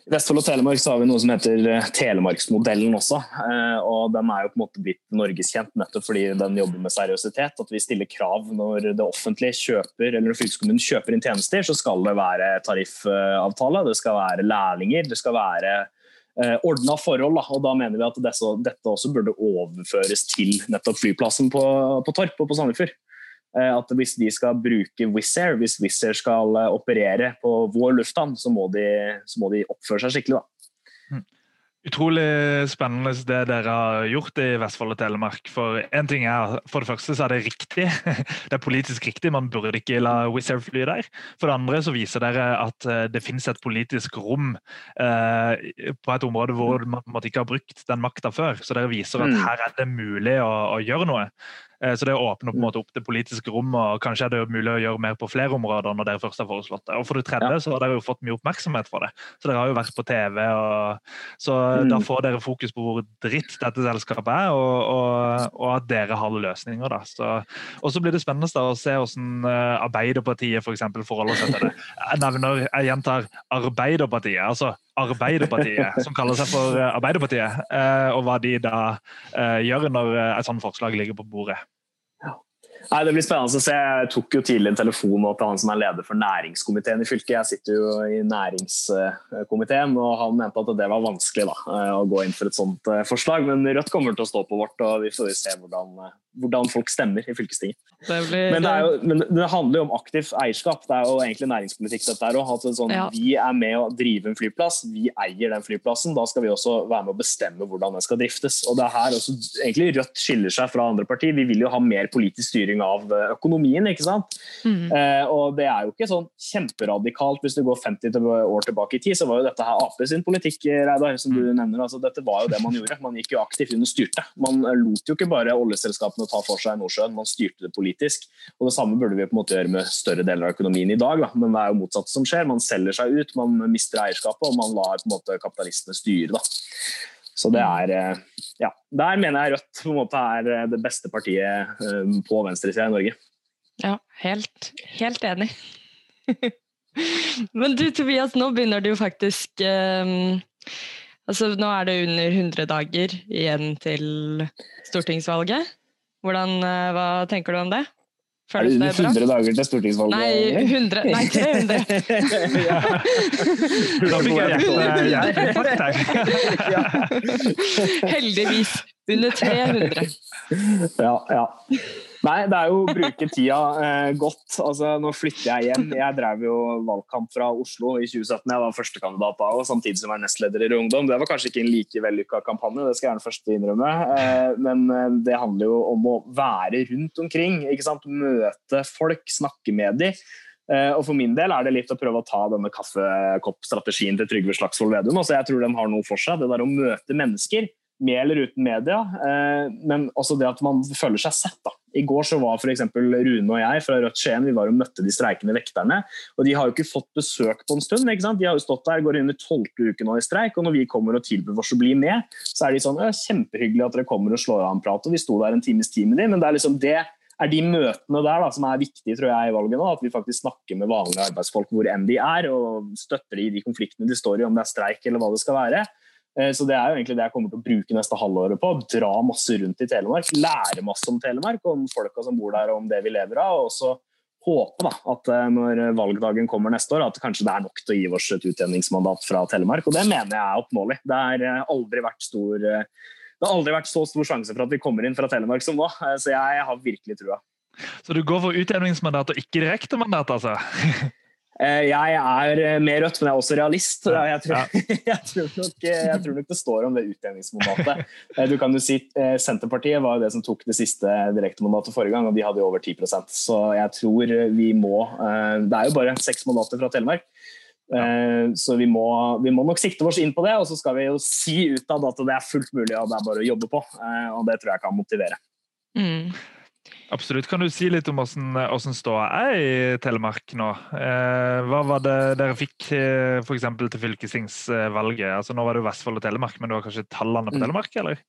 I Vestfold og Telemark så har vi noe som heter eh, Telemarksmodellen også. Eh, og Den er jo på en måte blitt norgeskjent nettopp fordi den jobber med seriøsitet. At vi stiller krav når det offentlige kjøper eller når fylkeskommunen kjøper inn tjenester, så skal det være tariffavtale, det skal være lærlinger, det skal være ordna forhold. Da. og da mener vi at dette også burde overføres til nettopp flyplassen på, på Torp og på Sandefjord. Eh, at hvis de skal bruke Wizz Air, hvis Wizz Air skal eh, operere på vår lufthavn, så må de, så må de oppføre seg skikkelig. da. Mm. Utrolig spennende det dere har gjort i Vestfold og Telemark. For en ting er, for det første så er det riktig. *laughs* Det er politisk riktig, man burde ikke la Wizz Air fly der. For det andre så viser dere at eh, det finnes et politisk rom eh, på et område hvor man ikke har brukt den makta før. Så dere viser at mm. her er det mulig å, å gjøre noe. Eh, så det åpner på en mm. måte opp det politiske rommet, og kanskje er det mulig å gjøre mer på flere områder når dere først har foreslått det. Og for det tredje så har dere jo fått mye oppmerksomhet for det. Så dere har jo vært på TV, og, så mm. da får dere fokus på hvor dritt dette selskapet er, og, og, og at dere har løsninger. da. Så, og så blir det spennende da, å se hvordan eh, Arbeiderpartiet for eksempel, forholder seg til det. Jeg nevner, jeg gjentar Arbeiderpartiet. altså Arbeiderpartiet, som kaller seg for eh, Arbeiderpartiet, og hva de da gjør når et sånt forslag ligger på bordet. Nei, Det blir spennende å se. Jeg tok jo tidlig en telefon til han som er leder for næringskomiteen i fylket. Jeg sitter jo i næringskomiteen, og han mente at det var vanskelig da, å gå inn for et sånt eh, forslag. Men Rødt kommer til å stå på vårt, og vi får se hvordan, eh, hvordan folk stemmer i fylkestinget. Det blir... men, det jo, men, det handler jo om aktivt eierskap. Det er jo egentlig næringspolitikk dette her òg. Sånn, ja. Vi er med å drive en flyplass, vi eier den flyplassen. Da skal vi også være med å bestemme hvordan den skal driftes. Og det er her også egentlig Rødt skiller seg fra andre partier. Vi vil jo ha mer politisk styring styring av eh, økonomien. ikke sant? Mm. Eh, og Det er jo ikke sånn kjemperadikalt. Hvis du går 50 år tilbake i tid, så var jo dette her Ap sin politikk, Reidar, som du mm. nevner. Altså, dette var jo det man gjorde. Man gikk jo aktivt inn og styrte. Man lot jo ikke bare oljeselskapene ta for seg Nordsjøen, man styrte det politisk. Og Det samme burde vi på en måte gjøre med større deler av økonomien i dag, da. men det er jo motsatt som skjer. Man selger seg ut, man mister eierskapet, og man lar på en måte kapitalistene styre. da. Så det er eh, Ja. Der mener jeg Rødt på en måte er eh, det beste partiet eh, på venstresida i Norge. Ja, helt, helt enig. *laughs* Men du Tobias, nå begynner det jo faktisk um, altså Nå er det under 100 dager igjen til stortingsvalget. Hvordan, hva tenker du om det? Føles det under 100 dager til stortingsvalget? Nei, 100, nei 300. *laughs* Da fikk jeg hjertet *laughs* Heldigvis. Under 300. Ja, ja. Nei, det er jo å bruke tida eh, godt. Altså, nå flytter jeg hjem. Jeg drev jo valgkamp fra Oslo i 2017. Jeg var førstekandidat da, og samtidig som jeg var nestleder i Ungdom. Det var kanskje ikke en like vellykka kampanje, det skal jeg gjerne først innrømme. Eh, men eh, det handler jo om å være rundt omkring. ikke sant? Møte folk, snakke med dem. Eh, og For min del er det litt å prøve å ta denne kaffekoppstrategien til Trygve Slagsvold Vedum. Altså, jeg tror den har noe for seg. Det der å møte mennesker med eller uten media, eh, men også det at man føler seg sett. Da. I går så var f.eks. Rune og jeg fra Rødt Skien vi var og møtte de streikende vekterne. og De har jo ikke fått besøk på en stund. ikke sant? De har jo stått der, går inn i tolvte uke nå i streik. og Når vi kommer og tilbyr oss å bli med, så er de sånn kjempehyggelig at dere kommer og slår av en prat. og Vi sto der en times tid med dem, men det er liksom det er de møtene der da, som er viktige tror jeg, i valget nå. At vi faktisk snakker med vanlige arbeidsfolk hvor enn de er, og støtter de i de konfliktene de står i, om det er streik eller hva det skal være. Eh, så Det er jo egentlig det jeg kommer til å bruke neste halvåret på. Dra masse rundt i Telemark. Lære masse om Telemark, om folka som bor der og om det vi lever av. og så håpe da, at eh, når valgdagen kommer neste år, at kanskje det er nok til å gi oss et utjevningsmandat fra Telemark. og Det mener jeg er oppnåelig. Det, er eh, aldri vært stor, det har aldri vært så stor sjanse for at vi kommer inn fra Telemark som nå, så jeg har virkelig trua. Så du går for utjevningsmandat og ikke direktemandat, altså? *laughs* Eh, jeg er med mer rødt, men jeg er også realist. Jeg tror, *laughs* jeg tror, nok, eh, jeg tror nok, det står om det utjevningsmandatet. Du kan jo si Senterpartiet var jo det som tok det siste direktemandatet forrige gang, og de hadde jo over 10% Så jeg tror vi må Det er jo bare seks mandater fra Telemark. Så vi må, vi må, nok sikte oss inn på det, og så skal vi jo si utad at det er fullt mulig og det er bare å jobbe på. Og det tror jeg kan motivere. Mm. Absolutt. Kan du si litt om hvordan ståa er i Telemark nå? Eh, hva var det dere fikk f.eks. til fylkestingsvalget? Altså, nå var det jo Vestfold og Telemark, men du har kanskje tallene på mm. Telemark, eller?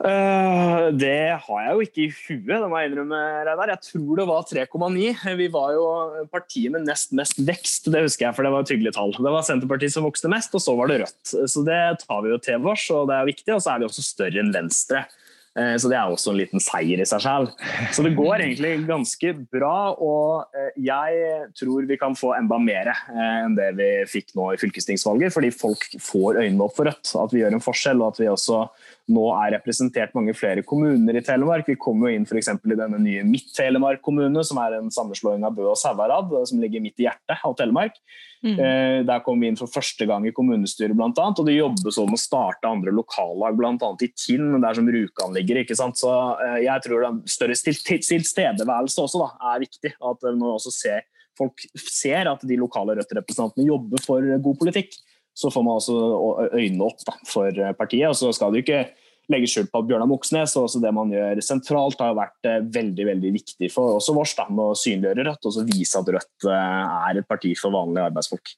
Uh, det har jeg jo ikke i huet, det må jeg innrømme. Reinar. Jeg tror det var 3,9. Vi var jo partiet med nest mest vekst, det husker jeg, for det var et hyggelig tall. Det var Senterpartiet som vokste mest, og så var det Rødt. Så det tar vi jo til oss, og det er viktig. Og så er vi også større enn Venstre. Uh, så det er også en liten seier i seg selv. Så det går egentlig ganske bra, og uh, jeg tror vi kan få enda mer enn det vi fikk nå i fylkestingsvalget, fordi folk får øynene opp for Rødt. At vi gjør en forskjell, og at vi også nå er representert mange flere kommuner i Telemark. Vi kommer jo inn for i denne nye Midt-Telemark kommune, som er en sammenslåing av Bø og Sauherad, som ligger midt i hjertet av Telemark. Mm. Eh, der kom vi inn for første gang i kommunestyret, blant annet, og det jobbes om å starte andre lokallag, bl.a. i Tinn, der som Rjukan ligger. ikke sant? Så eh, jeg tror den større tilstedeværelse også da, er viktig. At når også ser, folk ser at de lokale Rødt-representantene jobber for god politikk så får man også øynene opp da, for partiet. og så skal jo ikke legge skjul på Bjørnar Moxnes og også det man gjør sentralt, har vært eh, veldig veldig viktig for også vårs da, med å synliggjøre Rødt og så vise at Rødt eh, er et parti for vanlige arbeidsfolk.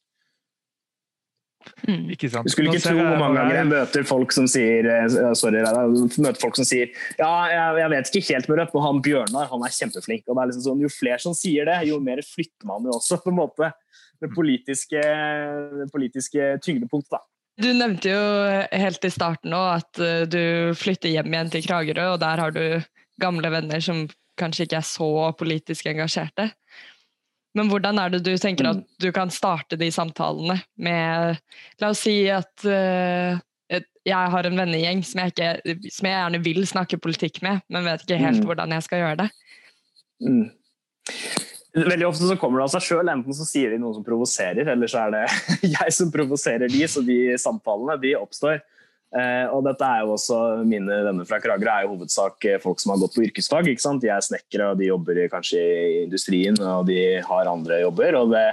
Mm. Ikke sant. Du skulle ikke tro hvor mange ganger jeg møter folk som sier eh, sorry, møter folk som sier ja, jeg vet ikke helt med Rødt, men han Bjørnar han er kjempeflink. og det er liksom sånn, Jo flere som sier det, jo mer flytter man jo også på en måte det politiske, det politiske tyngdepunktet. da. Du nevnte jo helt i starten at eh, du flytter hjem igjen til Kragerø, og der har du gamle venner som kanskje ikke er så politisk engasjerte. Men hvordan er det du tenker at du kan starte de samtalene med La oss si at uh, jeg har en vennegjeng som jeg, ikke, som jeg, gjerne vil snakke politikk med, men vet ikke helt mm. hvordan jeg skal gjøre det. Mm. Veldig ofte så kommer det av seg sjøl. Enten så sier de noe som provoserer, eller så er det *laughs* jeg som provoserer de, så de samtalene de oppstår. Eh, og dette er jo også Mine venner fra Kragerø er jo hovedsak eh, folk som har gått på yrkesfag. ikke sant? De er snekkere, og de jobber kanskje i industrien, og de har andre jobber. og det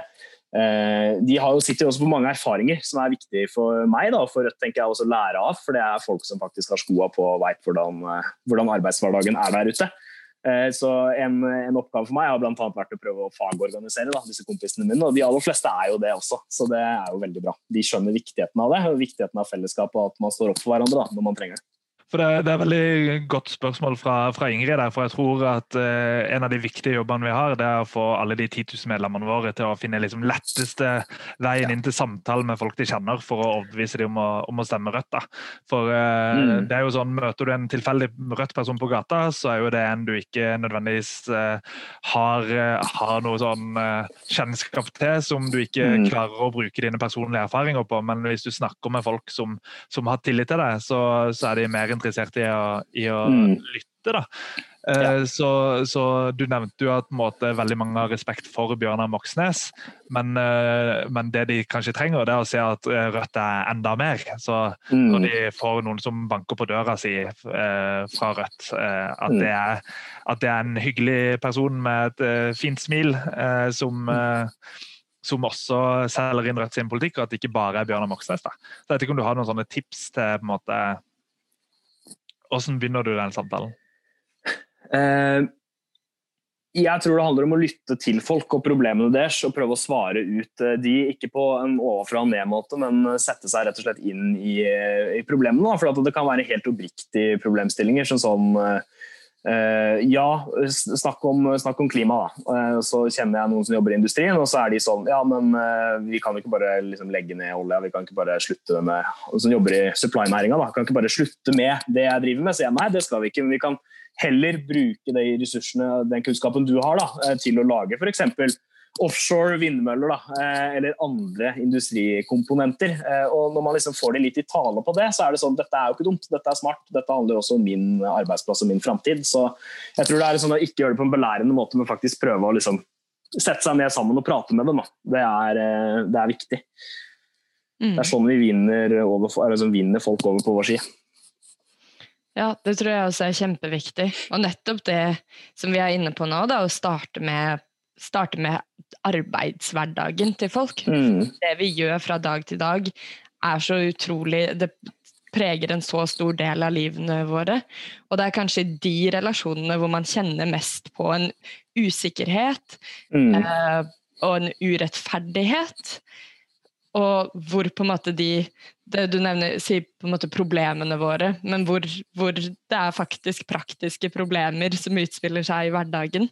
eh, de har jo, sitter også på mange erfaringer som er viktige for meg da, for Rødt tenker jeg også lære av. For det er folk som faktisk har skoa på og veit hvordan, hvordan arbeidshverdagen er der ute. Eh, så en, en, oppgave for meg har annet vært å prøve å fagorganisere da, disse kompisene mine. Og de aller fleste er jo det også, så det er jo veldig bra. De skjønner viktigheten av det, og viktigheten av fellesskap og at man står opp for hverandre da, når man trenger det. For det, det, er et veldig godt spørsmål fra, fra, Ingrid. der, for jeg tror at eh, En av de viktige jobbene vi har, det er å få alle de 10 000 medlemmene våre til å finne liksom letteste veien inn til samtale med folk de kjenner, for å overbevise dem om å, om å stemme Rødt. da. For eh, mm. det er jo sånn, Møter du en tilfeldig Rødt-person på gata, så er jo det en du ikke nødvendigvis eh, har, har, noe sånn kjennskap til, som du ikke mm. klarer å bruke dine personlige erfaringer på. Men hvis du snakker med folk som, som har tillit til deg, så, så er de mer interessert i å, i å mm. lytte. da. Eh, ja. Så, så, Du nevnte jo at måte, veldig mange har respekt for Bjørnar Moxnes, men, eh, men, det de kanskje trenger, det er å se at eh, Rødt er enda mer. Så mm. Når de får noen som banker på døra si fra Rødt, at, mm. det er, at, det er, en hyggelig person med et fint smil som som også selger inn Rødt sin politikk, og at det ikke bare er Bjørnar Moxnes. Da. Så jeg vet ikke om du har noen sånne tips til på en måte, hvordan begynner du den samtalen? Uh, jeg tror det handler om å lytte til folk og problemene deres og prøve å svare ut eh, de, ikke på en overfra og ned-måte, men sette seg rett og slett inn i, eh, i problemene. For det kan være helt oppriktige problemstillinger. sånn sånn Uh, ja, snakk om, snakk om klima, da. Uh, så kjenner jeg noen som jobber i industrien, og så er de sånn Ja, men uh, vi kan jo ikke bare liksom, legge ned olja, vi kan ikke bare slutte med Som jobber i supply-næringa, da. Kan ikke bare slutte med det jeg driver med. Så jeg nei, det skal vi ikke. Men vi kan heller bruke de ressursene, den kunnskapen du har, da, til å lage f.eks offshore vindmøller da, eh, eller andre industrikomponenter. Eh, og Når man liksom får det litt i tale på det, så er det sånn dette er jo ikke dumt, dette er smart. Dette handler også om min arbeidsplass og min framtid. Så jeg tror det er sånn å ikke gjøre det på en belærende måte, men faktisk prøve å liksom sette seg ned sammen og prate med dem. Det er, eh, det er, viktig. Mm. Det er sånn vi vinner, over, altså vinner folk over på vår side. Ja, det tror jeg også er kjempeviktig. Og nettopp det som vi er inne på nå, da, å starte med starte med arbeidshverdagen til folk. Mm. Det vi gjør fra dag til dag, er så utrolig Det preger en så stor del av livene våre. Og det er kanskje de relasjonene hvor man kjenner mest på en usikkerhet mm. eh, og en urettferdighet. og hvor på en måte de Du nevner sier på en måte problemene våre, men hvor, hvor, det er faktisk praktiske problemer som utspiller seg i hverdagen.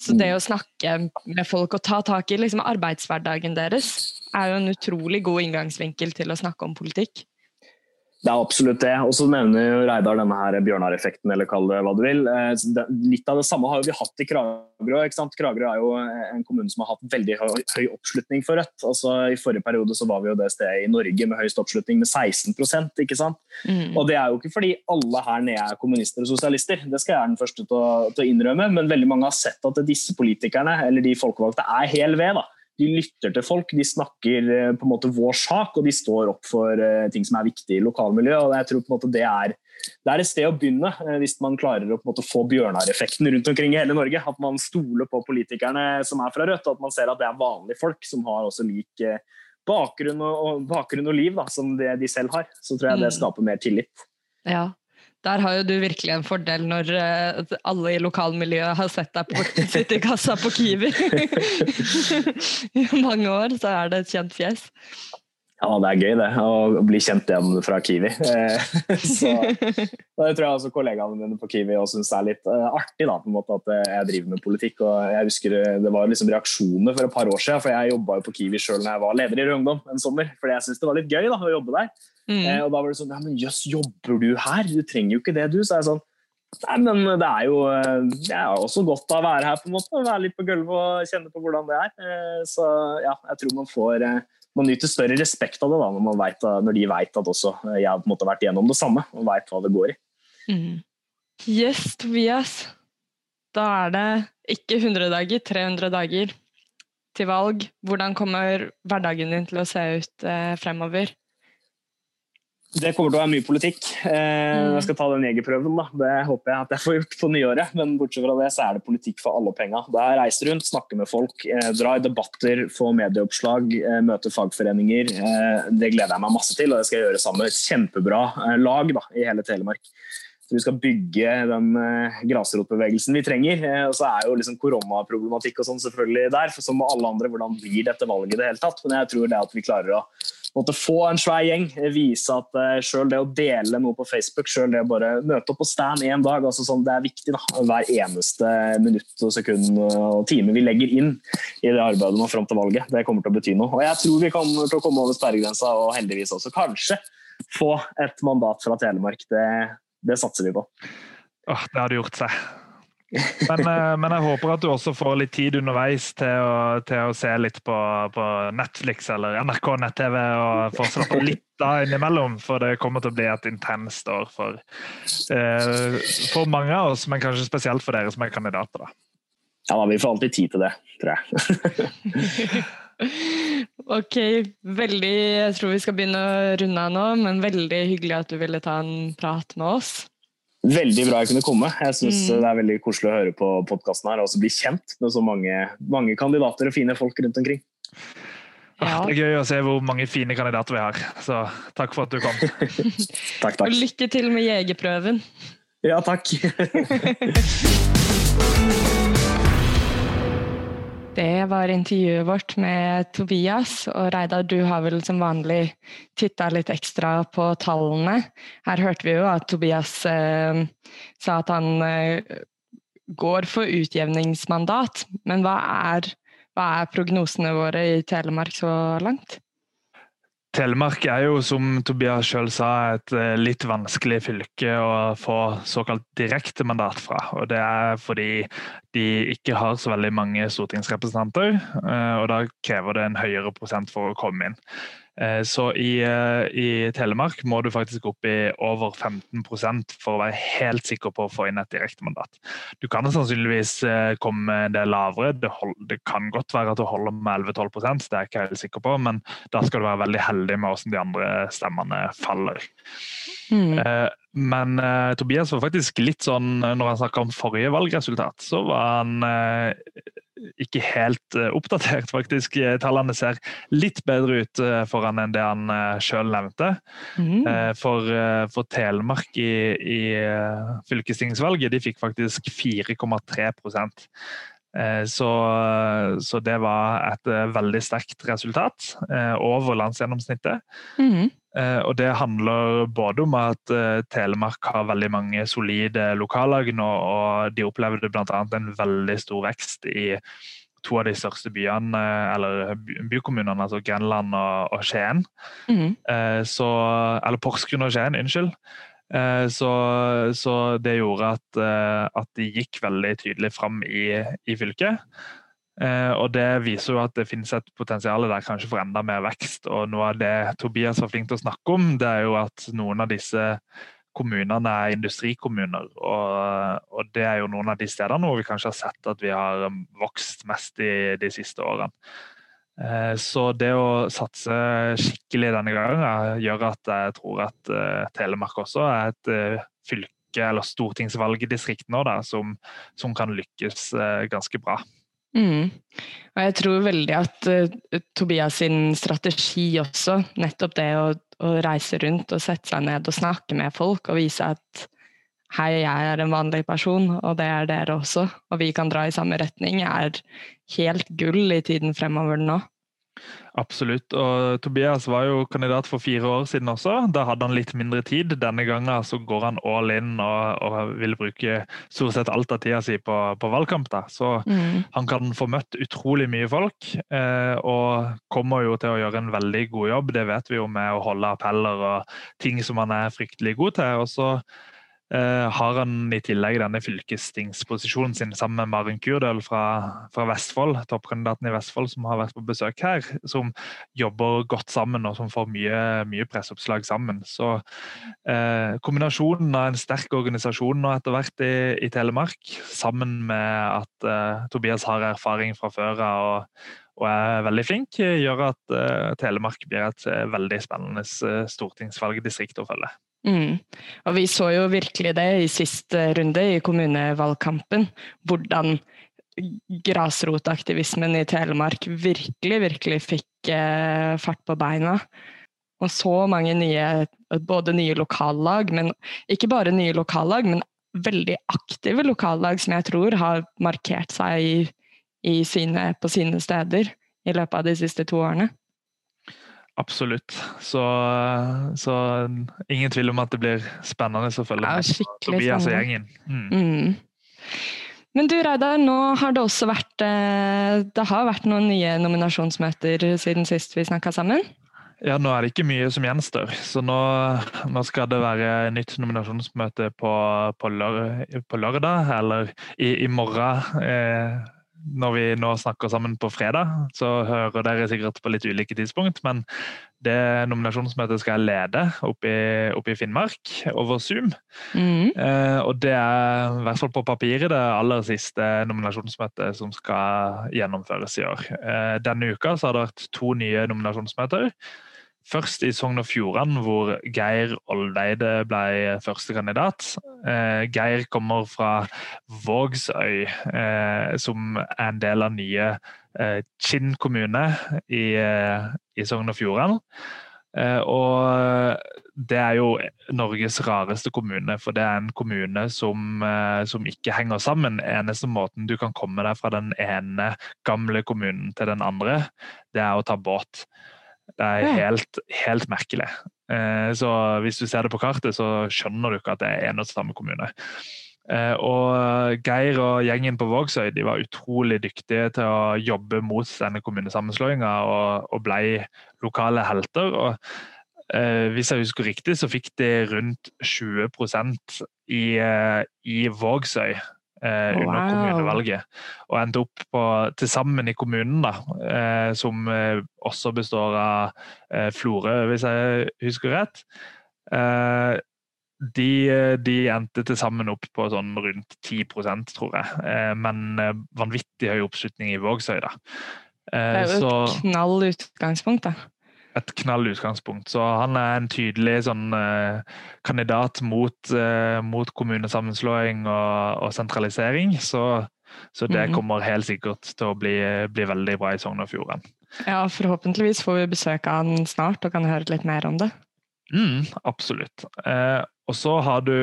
Så det å snakke med folk og ta tak i liksom, arbeidshverdagen deres, er jo en utrolig god inngangsvinkel til å snakke om politikk. Det er absolutt det. Og så nevner jo Reidar denne her Bjørnar-effekten, eller kall det hva du vil. Eh, litt av det samme har vi hatt i Kragerø. ikke sant? Kragerø er jo en kommune som har hatt veldig høy, høy oppslutning for Rødt. Altså, I forrige periode så var vi jo det stedet i Norge med høyest oppslutning, med 16% ikke sant? Mm. Og det er jo ikke fordi alle her nede er kommunister og sosialister, det skal jeg være den første til å, til å innrømme, men veldig mange har sett at disse politikerne, eller de folkevalgte, er hel ved. da de lytter til folk, de snakker eh, på en måte vår sak og de står opp for uh, ting som er viktig i lokalmiljøet. og jeg tror på en måte det er, det er et sted å begynne uh, hvis man klarer å på en måte få Bjørnar-effekten rundt omkring i hele Norge. At man stoler på politikerne som er fra Rødt, og at man ser at det er vanlige folk som har også lik bakgrunn, og, og, bakgrunn og liv da, som det de selv har. Så tror jeg det mm. skaper mer tillit. Ja, der har jo du virkelig en fordel når uh, alle i lokalmiljøet har sett deg på, *laughs* sitte i kassa på Kiwi. *laughs* I mange år så er det et kjent fjes. Ja, det er gøy det, å bli kjent igjen fra Kiwi. Eh, *laughs* så, det tror jeg også kollegaene mine på Kiwi syns er litt uh, artig, da, på en måte at jeg driver med politikk. og jeg husker Det var liksom reaksjoner for et par år siden, for jeg jobba på Kiwi sjøl når jeg var leder i Rød Ungdom en sommer. Fordi jeg syntes det var litt gøy da, å jobbe der. Mm. Eh, og da var det sånn Ja, men jøss, jobber du her? Du trenger jo ikke det, du. Så er jeg sånn Nei, men det er jo eh, det er også godt å være her, på en måte. Være litt på gulvet og kjenne på hvordan det er. Eh, så ja, jeg tror man får man nyter større respekt av det da, når, vet, når de vet at også jeg har på en måte vært gjennom det samme og vet hva det går i. Mm. Yes, Tobias. Da er det ikke 100 dager, 300 dager til valg. Hvordan kommer hverdagen din til å se ut eh, fremover? Det kommer til å være mye politikk. Eh, mm. Jeg skal ta den jegerprøven. Da. Det håper jeg at jeg får gjort på nyåret. Men bortsett fra det så er det politikk for alle penga. Jeg reiser rundt, snakker med folk, eh, drar i debatter, får medieoppslag, eh, møter fagforeninger. Det gleder jeg meg masse til, og det skal jeg gjøre sammen med et kjempebra lag da, i hele Telemark. Så vi skal bygge den grasrotbevegelsen vi trenger. Og så er jo liksom koronaproblematikk og sånn selvfølgelig der, for som med alle andre, hvordan blir dette valget i det hele tatt? Men jeg tror det at vi klarer å måtte få en svær gjeng. Vise at uh, selv det å dele noe på Facebook, selv det å bare møte opp på stand én dag, altså sånn, det er viktig. da, Hver eneste minutt og sekund og time vi legger inn i det arbeidet nå fram til valget. Det kommer til å bety noe. Og jeg tror vi kommer til å komme over sperregrensa og heldigvis også kanskje få et mandat fra Telemark. Det, det satser vi på. Åh, det hadde gjort seg. Men, eh, men, jeg håper at du også får litt tid underveis til å, til å se litt på, på, Netflix eller NRK nett-TV og få slappe litt av innimellom. For det kommer til å bli et intenst år for, eh, for mange av oss, men kanskje spesielt for dere som er kandidater. da. Ja, da, vi får alltid tid til det, tror jeg. *laughs* ok, veldig Jeg tror vi skal begynne å runde av nå, men veldig hyggelig at du ville ta en prat med oss. Veldig bra jeg kunne komme. Jeg synes mm. Det er veldig koselig å høre på podkasten her og også bli kjent med så mange, mange, kandidater og fine folk rundt omkring. Ja. Det er gøy å se hvor mange fine kandidater vi har. Så takk for at du kom. *laughs* takk, takk. Og lykke til med jegerprøven. Ja, takk. *laughs* Det var intervjuet vårt med Tobias. Og Reidar, du har vel som vanlig titta litt ekstra på tallene. Her hørte vi jo at Tobias eh, sa at han eh, går for utjevningsmandat. Men hva er, hva er prognosene våre i Telemark så langt? Telemark er jo, som Tobias sjøl sa, et eh, litt vanskelig fylke å få såkalt direkte mandat fra. Og det er fordi de ikke har så veldig mange stortingsrepresentanter, eh, og da krever det en høyere prosent for å komme inn. Eh, så i, eh, i, Telemark må du faktisk opp i over 15% for å være helt sikker på å få inn et direktemandat. Du kan sannsynligvis eh, komme det lavere. Det, hold, det kan godt være at du holder med 11-12 det er jeg ikke helt sikker på, men da skal du være veldig heldig med hvordan de andre stemmene faller. Mm. Men uh, Tobias var faktisk litt sånn når han snakka om forrige valgresultat, så var han uh, ikke helt uh, oppdatert, faktisk. Tallene ser litt bedre ut for han enn det han uh, sjøl nevnte. Mm. For, for, Telemark i, i fylkestingsvalget, de fikk faktisk 4,3% Så, så, det var et veldig sterkt resultat, over landsgjennomsnittet. Mm. Og det handler både om at Telemark har veldig mange solide lokallag nå, og de opplevde bl.a. en veldig stor vekst i to av de største byene, eller bykommunene, altså Grenland og, Skien. Mm. Så, eller Porsgrunn og Skien, unnskyld. Eh, så, så, det gjorde at, eh, at, de gikk veldig tydelig fram i, i fylket. Eh, og det viser jo at det finnes et potensial der kanskje for enda mer vekst. Og noe av det Tobias var flink til å snakke om, det er jo at noen av disse kommunene er industrikommuner. Og, og det er jo noen av de stedene hvor vi kanskje har sett at vi har vokst mest i de siste årene. Eh, så det å satse skikkelig denne gangen gjør at jeg tror at eh, Telemark også er et fylke eller stortingsvalgdistrikt nå da, som, som kan lykkes ganske bra. Mm. Og jeg tror veldig at uh, Tobias sin strategi også, nettopp det å, å, reise rundt og sette seg ned og snakke med folk og vise at hei, jeg er en vanlig person, og det er dere også, og vi kan dra i samme retning, er helt gull i tiden fremover nå. Absolutt. Og Tobias var jo kandidat for fire år siden også. Da hadde han litt mindre tid. Denne gangen så går han all in og, og vil bruke stort sett alt av tida si på, på valgkamp. Da. Så mm. han kan få møtt utrolig mye folk, eh, og kommer jo til å gjøre en veldig god jobb. Det vet vi jo med å holde appeller og ting som han er fryktelig god til. Og så Uh, har han i tillegg denne fylkestingsposisjonen sin sammen med Maren Kurdøl fra, fra, Vestfold, toppkandidaten i Vestfold som har vært på besøk her, som jobber godt sammen og som får mye, mye presseoppslag sammen. Så uh, kombinasjonen av en sterk organisasjon nå etter hvert i, i Telemark, sammen med at uh, Tobias har erfaring fra før av og, og er veldig flink, gjør at Telemark blir et veldig spennende stortingsvalgdistrikt å følge. Mm. Og vi så jo virkelig det i siste runde i kommunevalgkampen. Hvordan grasrotaktivismen i Telemark virkelig, virkelig fikk eh, fart på beina. Og så mange nye, både nye lokallag, men ikke bare nye lokallag, men veldig aktive lokallag som jeg tror har markert seg i, i sine, på sine steder i løpet av de siste to årene. Absolutt. Så, så, ingen tvil om at det blir spennende å følge med ja, Tobias og gjengen. Mm. Mm. Men du Reidar, nå har det også vært eh, Det har vært noen nye nominasjonsmøter siden sist vi snakka sammen? Ja, nå er det ikke mye som gjenstår. Så nå, nå skal det være nytt nominasjonsmøte på, på, lør, på lørdag, eller i, i morgen. Eh, når vi nå snakker sammen på fredag, så hører dere sikkert på litt ulike tidspunkt, men det nominasjonsmøtet skal jeg lede oppe i, oppe i Finnmark over Zoom. Mm. Eh, og det er i hvert fall på papiret det aller siste nominasjonsmøtet som skal gjennomføres i år. Eh, denne uka så har det vært to nye nominasjonsmøter. Først i Sogn og Fjordane, hvor Geir Oldeide ble førstekandidat. Eh, Geir kommer fra Vågsøy, eh, som er en del av nye eh, Kinn kommune i, i Sogn og Fjordane. Og det er jo Norges rareste kommune, for det er en kommune som, som, ikke henger sammen. Eneste måten du kan komme deg fra den ene gamle kommunen til den andre, det er å ta båt. Det er helt, helt merkelig. Eh, så hvis du ser det på kartet, så skjønner du ikke at det er en og samme kommune. Eh, og Geir og gjengen på Vågsøy de var utrolig dyktige til å jobbe mot denne kommunesammenslåinga og, og ble lokale helter. og eh, Hvis jeg husker riktig, så fikk de rundt 20% i, i Vågsøy eh, under wow. kommunevalget. Og endte opp på, til sammen i kommunen, da, eh, som eh, også består av eh, Florø, hvis jeg husker rett. Eh, de, de, endte til sammen opp på sånn rundt 10% tror jeg. Eh, men vanvittig høy oppslutning i Vågsøy, da. det er jo et knall utgangspunkt, da et knall utgangspunkt. Så han er en tydelig sånn, eh, kandidat mot, eh, mot kommunesammenslåing og, og sentralisering. Så, så, det mhm. kommer helt sikkert til å bli, bli veldig bra i Sogn og Fjordane. Ja, forhåpentligvis får vi besøk av han snart og kan høre litt mer om det. Mm, absolutt. Eh, og så har du,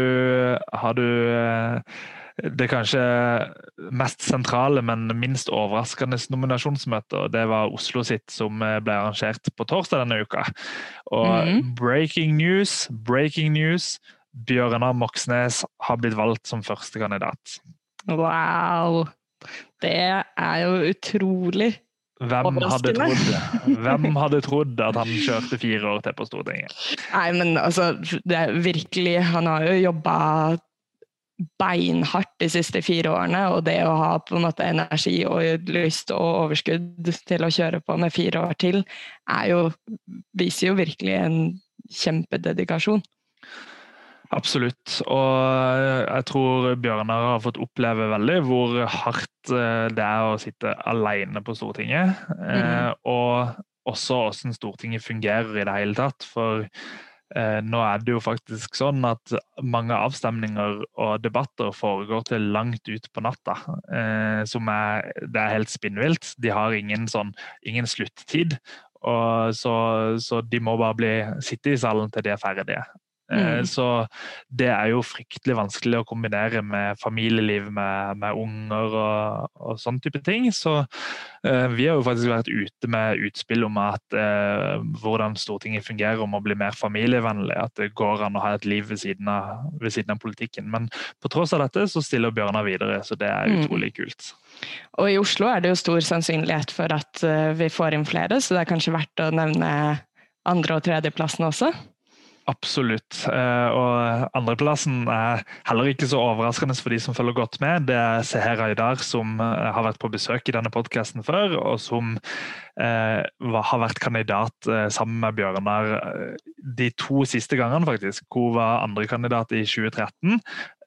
har du eh, det kanskje mest sentrale, men minst overraskende nominasjonsmøtet. Det var Oslo sitt, som ble arrangert på torsdag denne uka. Og mm. breaking news, breaking news. Bjørnar Moxnes har blitt valgt som førstekandidat. Wow! Det er jo utrolig hvem hadde, trodd, *laughs* hvem hadde trodd at han kjørte fire år til på Stortinget? Nei, men altså, det er virkelig Han har jo jobba beinhardt de siste fire årene, og det å ha på en måte energi og lyst og overskudd til å kjøre på med fire år til, jo, viser jo virkelig en kjempededikasjon. Absolutt. Og jeg tror Bjørnar har fått oppleve veldig hvor hardt eh, det er å sitte alene på Stortinget. Mm. Og også hvordan Stortinget fungerer i det hele tatt. For eh, nå er det jo faktisk sånn at mange avstemninger og debatter foregår til langt ut på natta. Eh, som er, det er helt spinnvilt. De har ingen, sånn, ingen sluttid. Så, så, de må bare bli, sitte i salen til de er ferdige. Eh, mm. Så det er jo fryktelig vanskelig å kombinere med familieliv med, med unger og, og sånn type ting. Så uh, vi har jo faktisk vært ute med utspill om at uh, hvordan Stortinget fungerer om å bli mer familievennlig. At det går an å ha et liv ved siden av, ved siden av politikken. Men på tross av dette så stiller Bjørnar videre, så det er mm. utrolig kult. Og i Oslo er det jo stor sannsynlighet for at vi får inn flere, så det er kanskje verdt å nevne andre- og tredjeplassen også? Absolutt. Eh, og andreplassen er heller ikke så overraskende for de som følger godt med. Det er Seher Aydar, som eh, har vært på besøk i denne podkasten før, og som har vært kandidat sammen med Bjørnar de to siste gangene, faktisk. Hun var andrekandidat i 2013,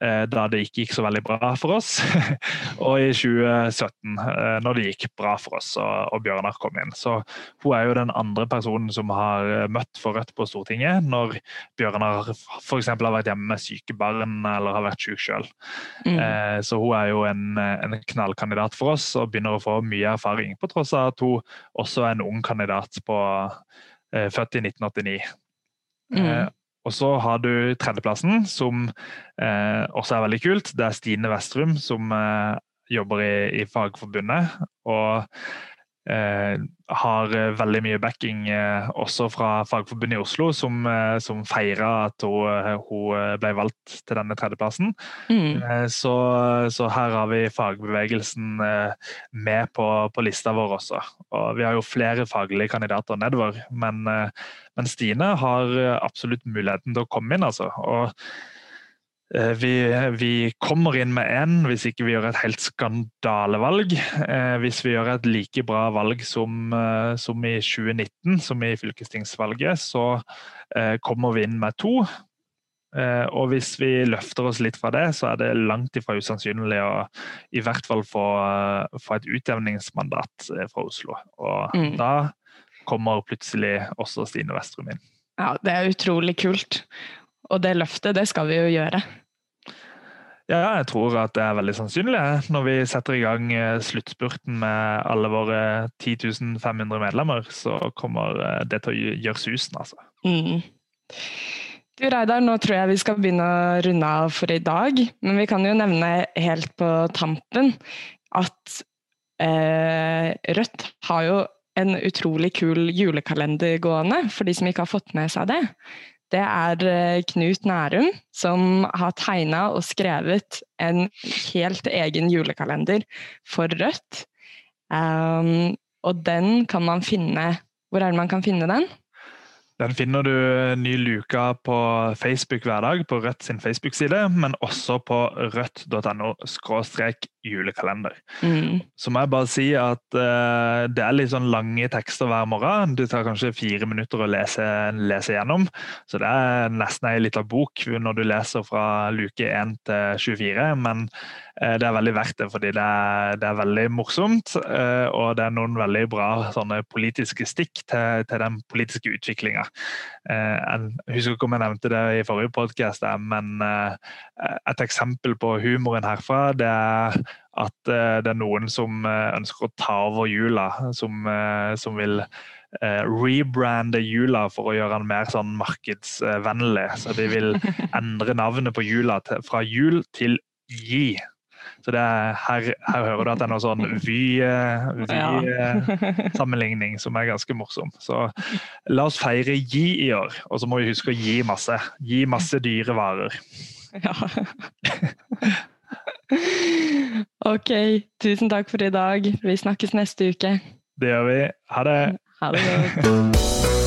Eh, da det ikke gikk så veldig bra for oss. *laughs* og i 2017, eh, når det gikk bra for oss og, Bjørnar kom inn. Så hun er jo den andre personen som har eh, møtt for Rødt på Stortinget når Bjørnar f.eks. har vært hjemme med syke barn eller har vært syk sjøl. Mm. Så hun er jo en, en, knallkandidat for oss og begynner å få mye erfaring, på tross av at hun også en ung kandidat på født i 1989. Mm. Og så har du tredjeplassen, som eh, også er veldig kult. Det er Stine Vestrum, som eh, jobber i, i, Fagforbundet. Og eh, har veldig mye backing eh, også fra Fagforbundet i Oslo, som, eh, som feira at hun, eh, hun, ble valgt til denne tredjeplassen. Mm. Så, så, her har vi fagbevegelsen med på, på, lista vår også. Og vi har jo flere faglige kandidater nedover, men men Stine har eh, absolutt muligheten til å komme inn. altså. Og eh, vi, vi, kommer inn med én hvis ikke vi gjør et helt skandalevalg. Eh, hvis vi gjør et like bra valg som, som i 2019, som i fylkestingsvalget, så kommer vi inn med to. Og hvis vi løfter oss litt fra det, så er det langt ifra usannsynlig å i hvert fall få, få et utjevningsmandat fra Oslo. Og mm. da kommer plutselig også Stine Vestrum inn. Ja, det er utrolig kult. Og det løftet, det skal vi jo gjøre. Ja, jeg tror at det er veldig sannsynlig når vi setter i gang eh, sluttspurten med alle våre 10 500 medlemmer, så kommer eh, det til å gjøre susen, altså. Mm. Du Reidar, nå tror jeg vi skal begynne å runde av for i dag. Men vi kan jo nevne helt på tampen at eh, Rødt har jo en utrolig kul julekalender gående, for de som ikke har fått med seg det. Det er eh, Knut Nærum som har tegna og skrevet en helt egen julekalender for Rødt. Um, og den kan man finne Hvor er det man kan finne den? Den finner du ny luke på Facebook hver dag, på Rødt sin Facebook-side, men også på rødt.no julekalender. Mm. Så må jeg bare si at uh, det er litt sånn lange tekster hver morgen. Det tar kanskje fire minutter å lese, lese gjennom. Så det er nesten ei lita bok når du leser fra luke 1 til 24. Men det er veldig verdt det, fordi det er, det er veldig morsomt. Uh, og det er noen veldig bra sånne politiske stikk til, til den politiske utviklinga. jeg husker ikke om jeg nevnte det i forrige podkast, men et eksempel på humoren herfra det er at eh, det er noen som eh, ønsker å ta over jula, som, eh, som vil rebrande jula for å gjøre den mer sånn markedsvennlig. Så de vil *laughs* endre navnet på jula til, fra jul til Gi. Så er, her, her, hører du at det er noe sånn Vy-sammenligning som er ganske morsom. Så la oss feire gi i år, og så må vi huske å gi masse. Gi masse dyre varer. Ja. *laughs* ok, tusen takk for i dag. Vi snakkes neste uke. Det gjør vi. Ha det. Ha det godt.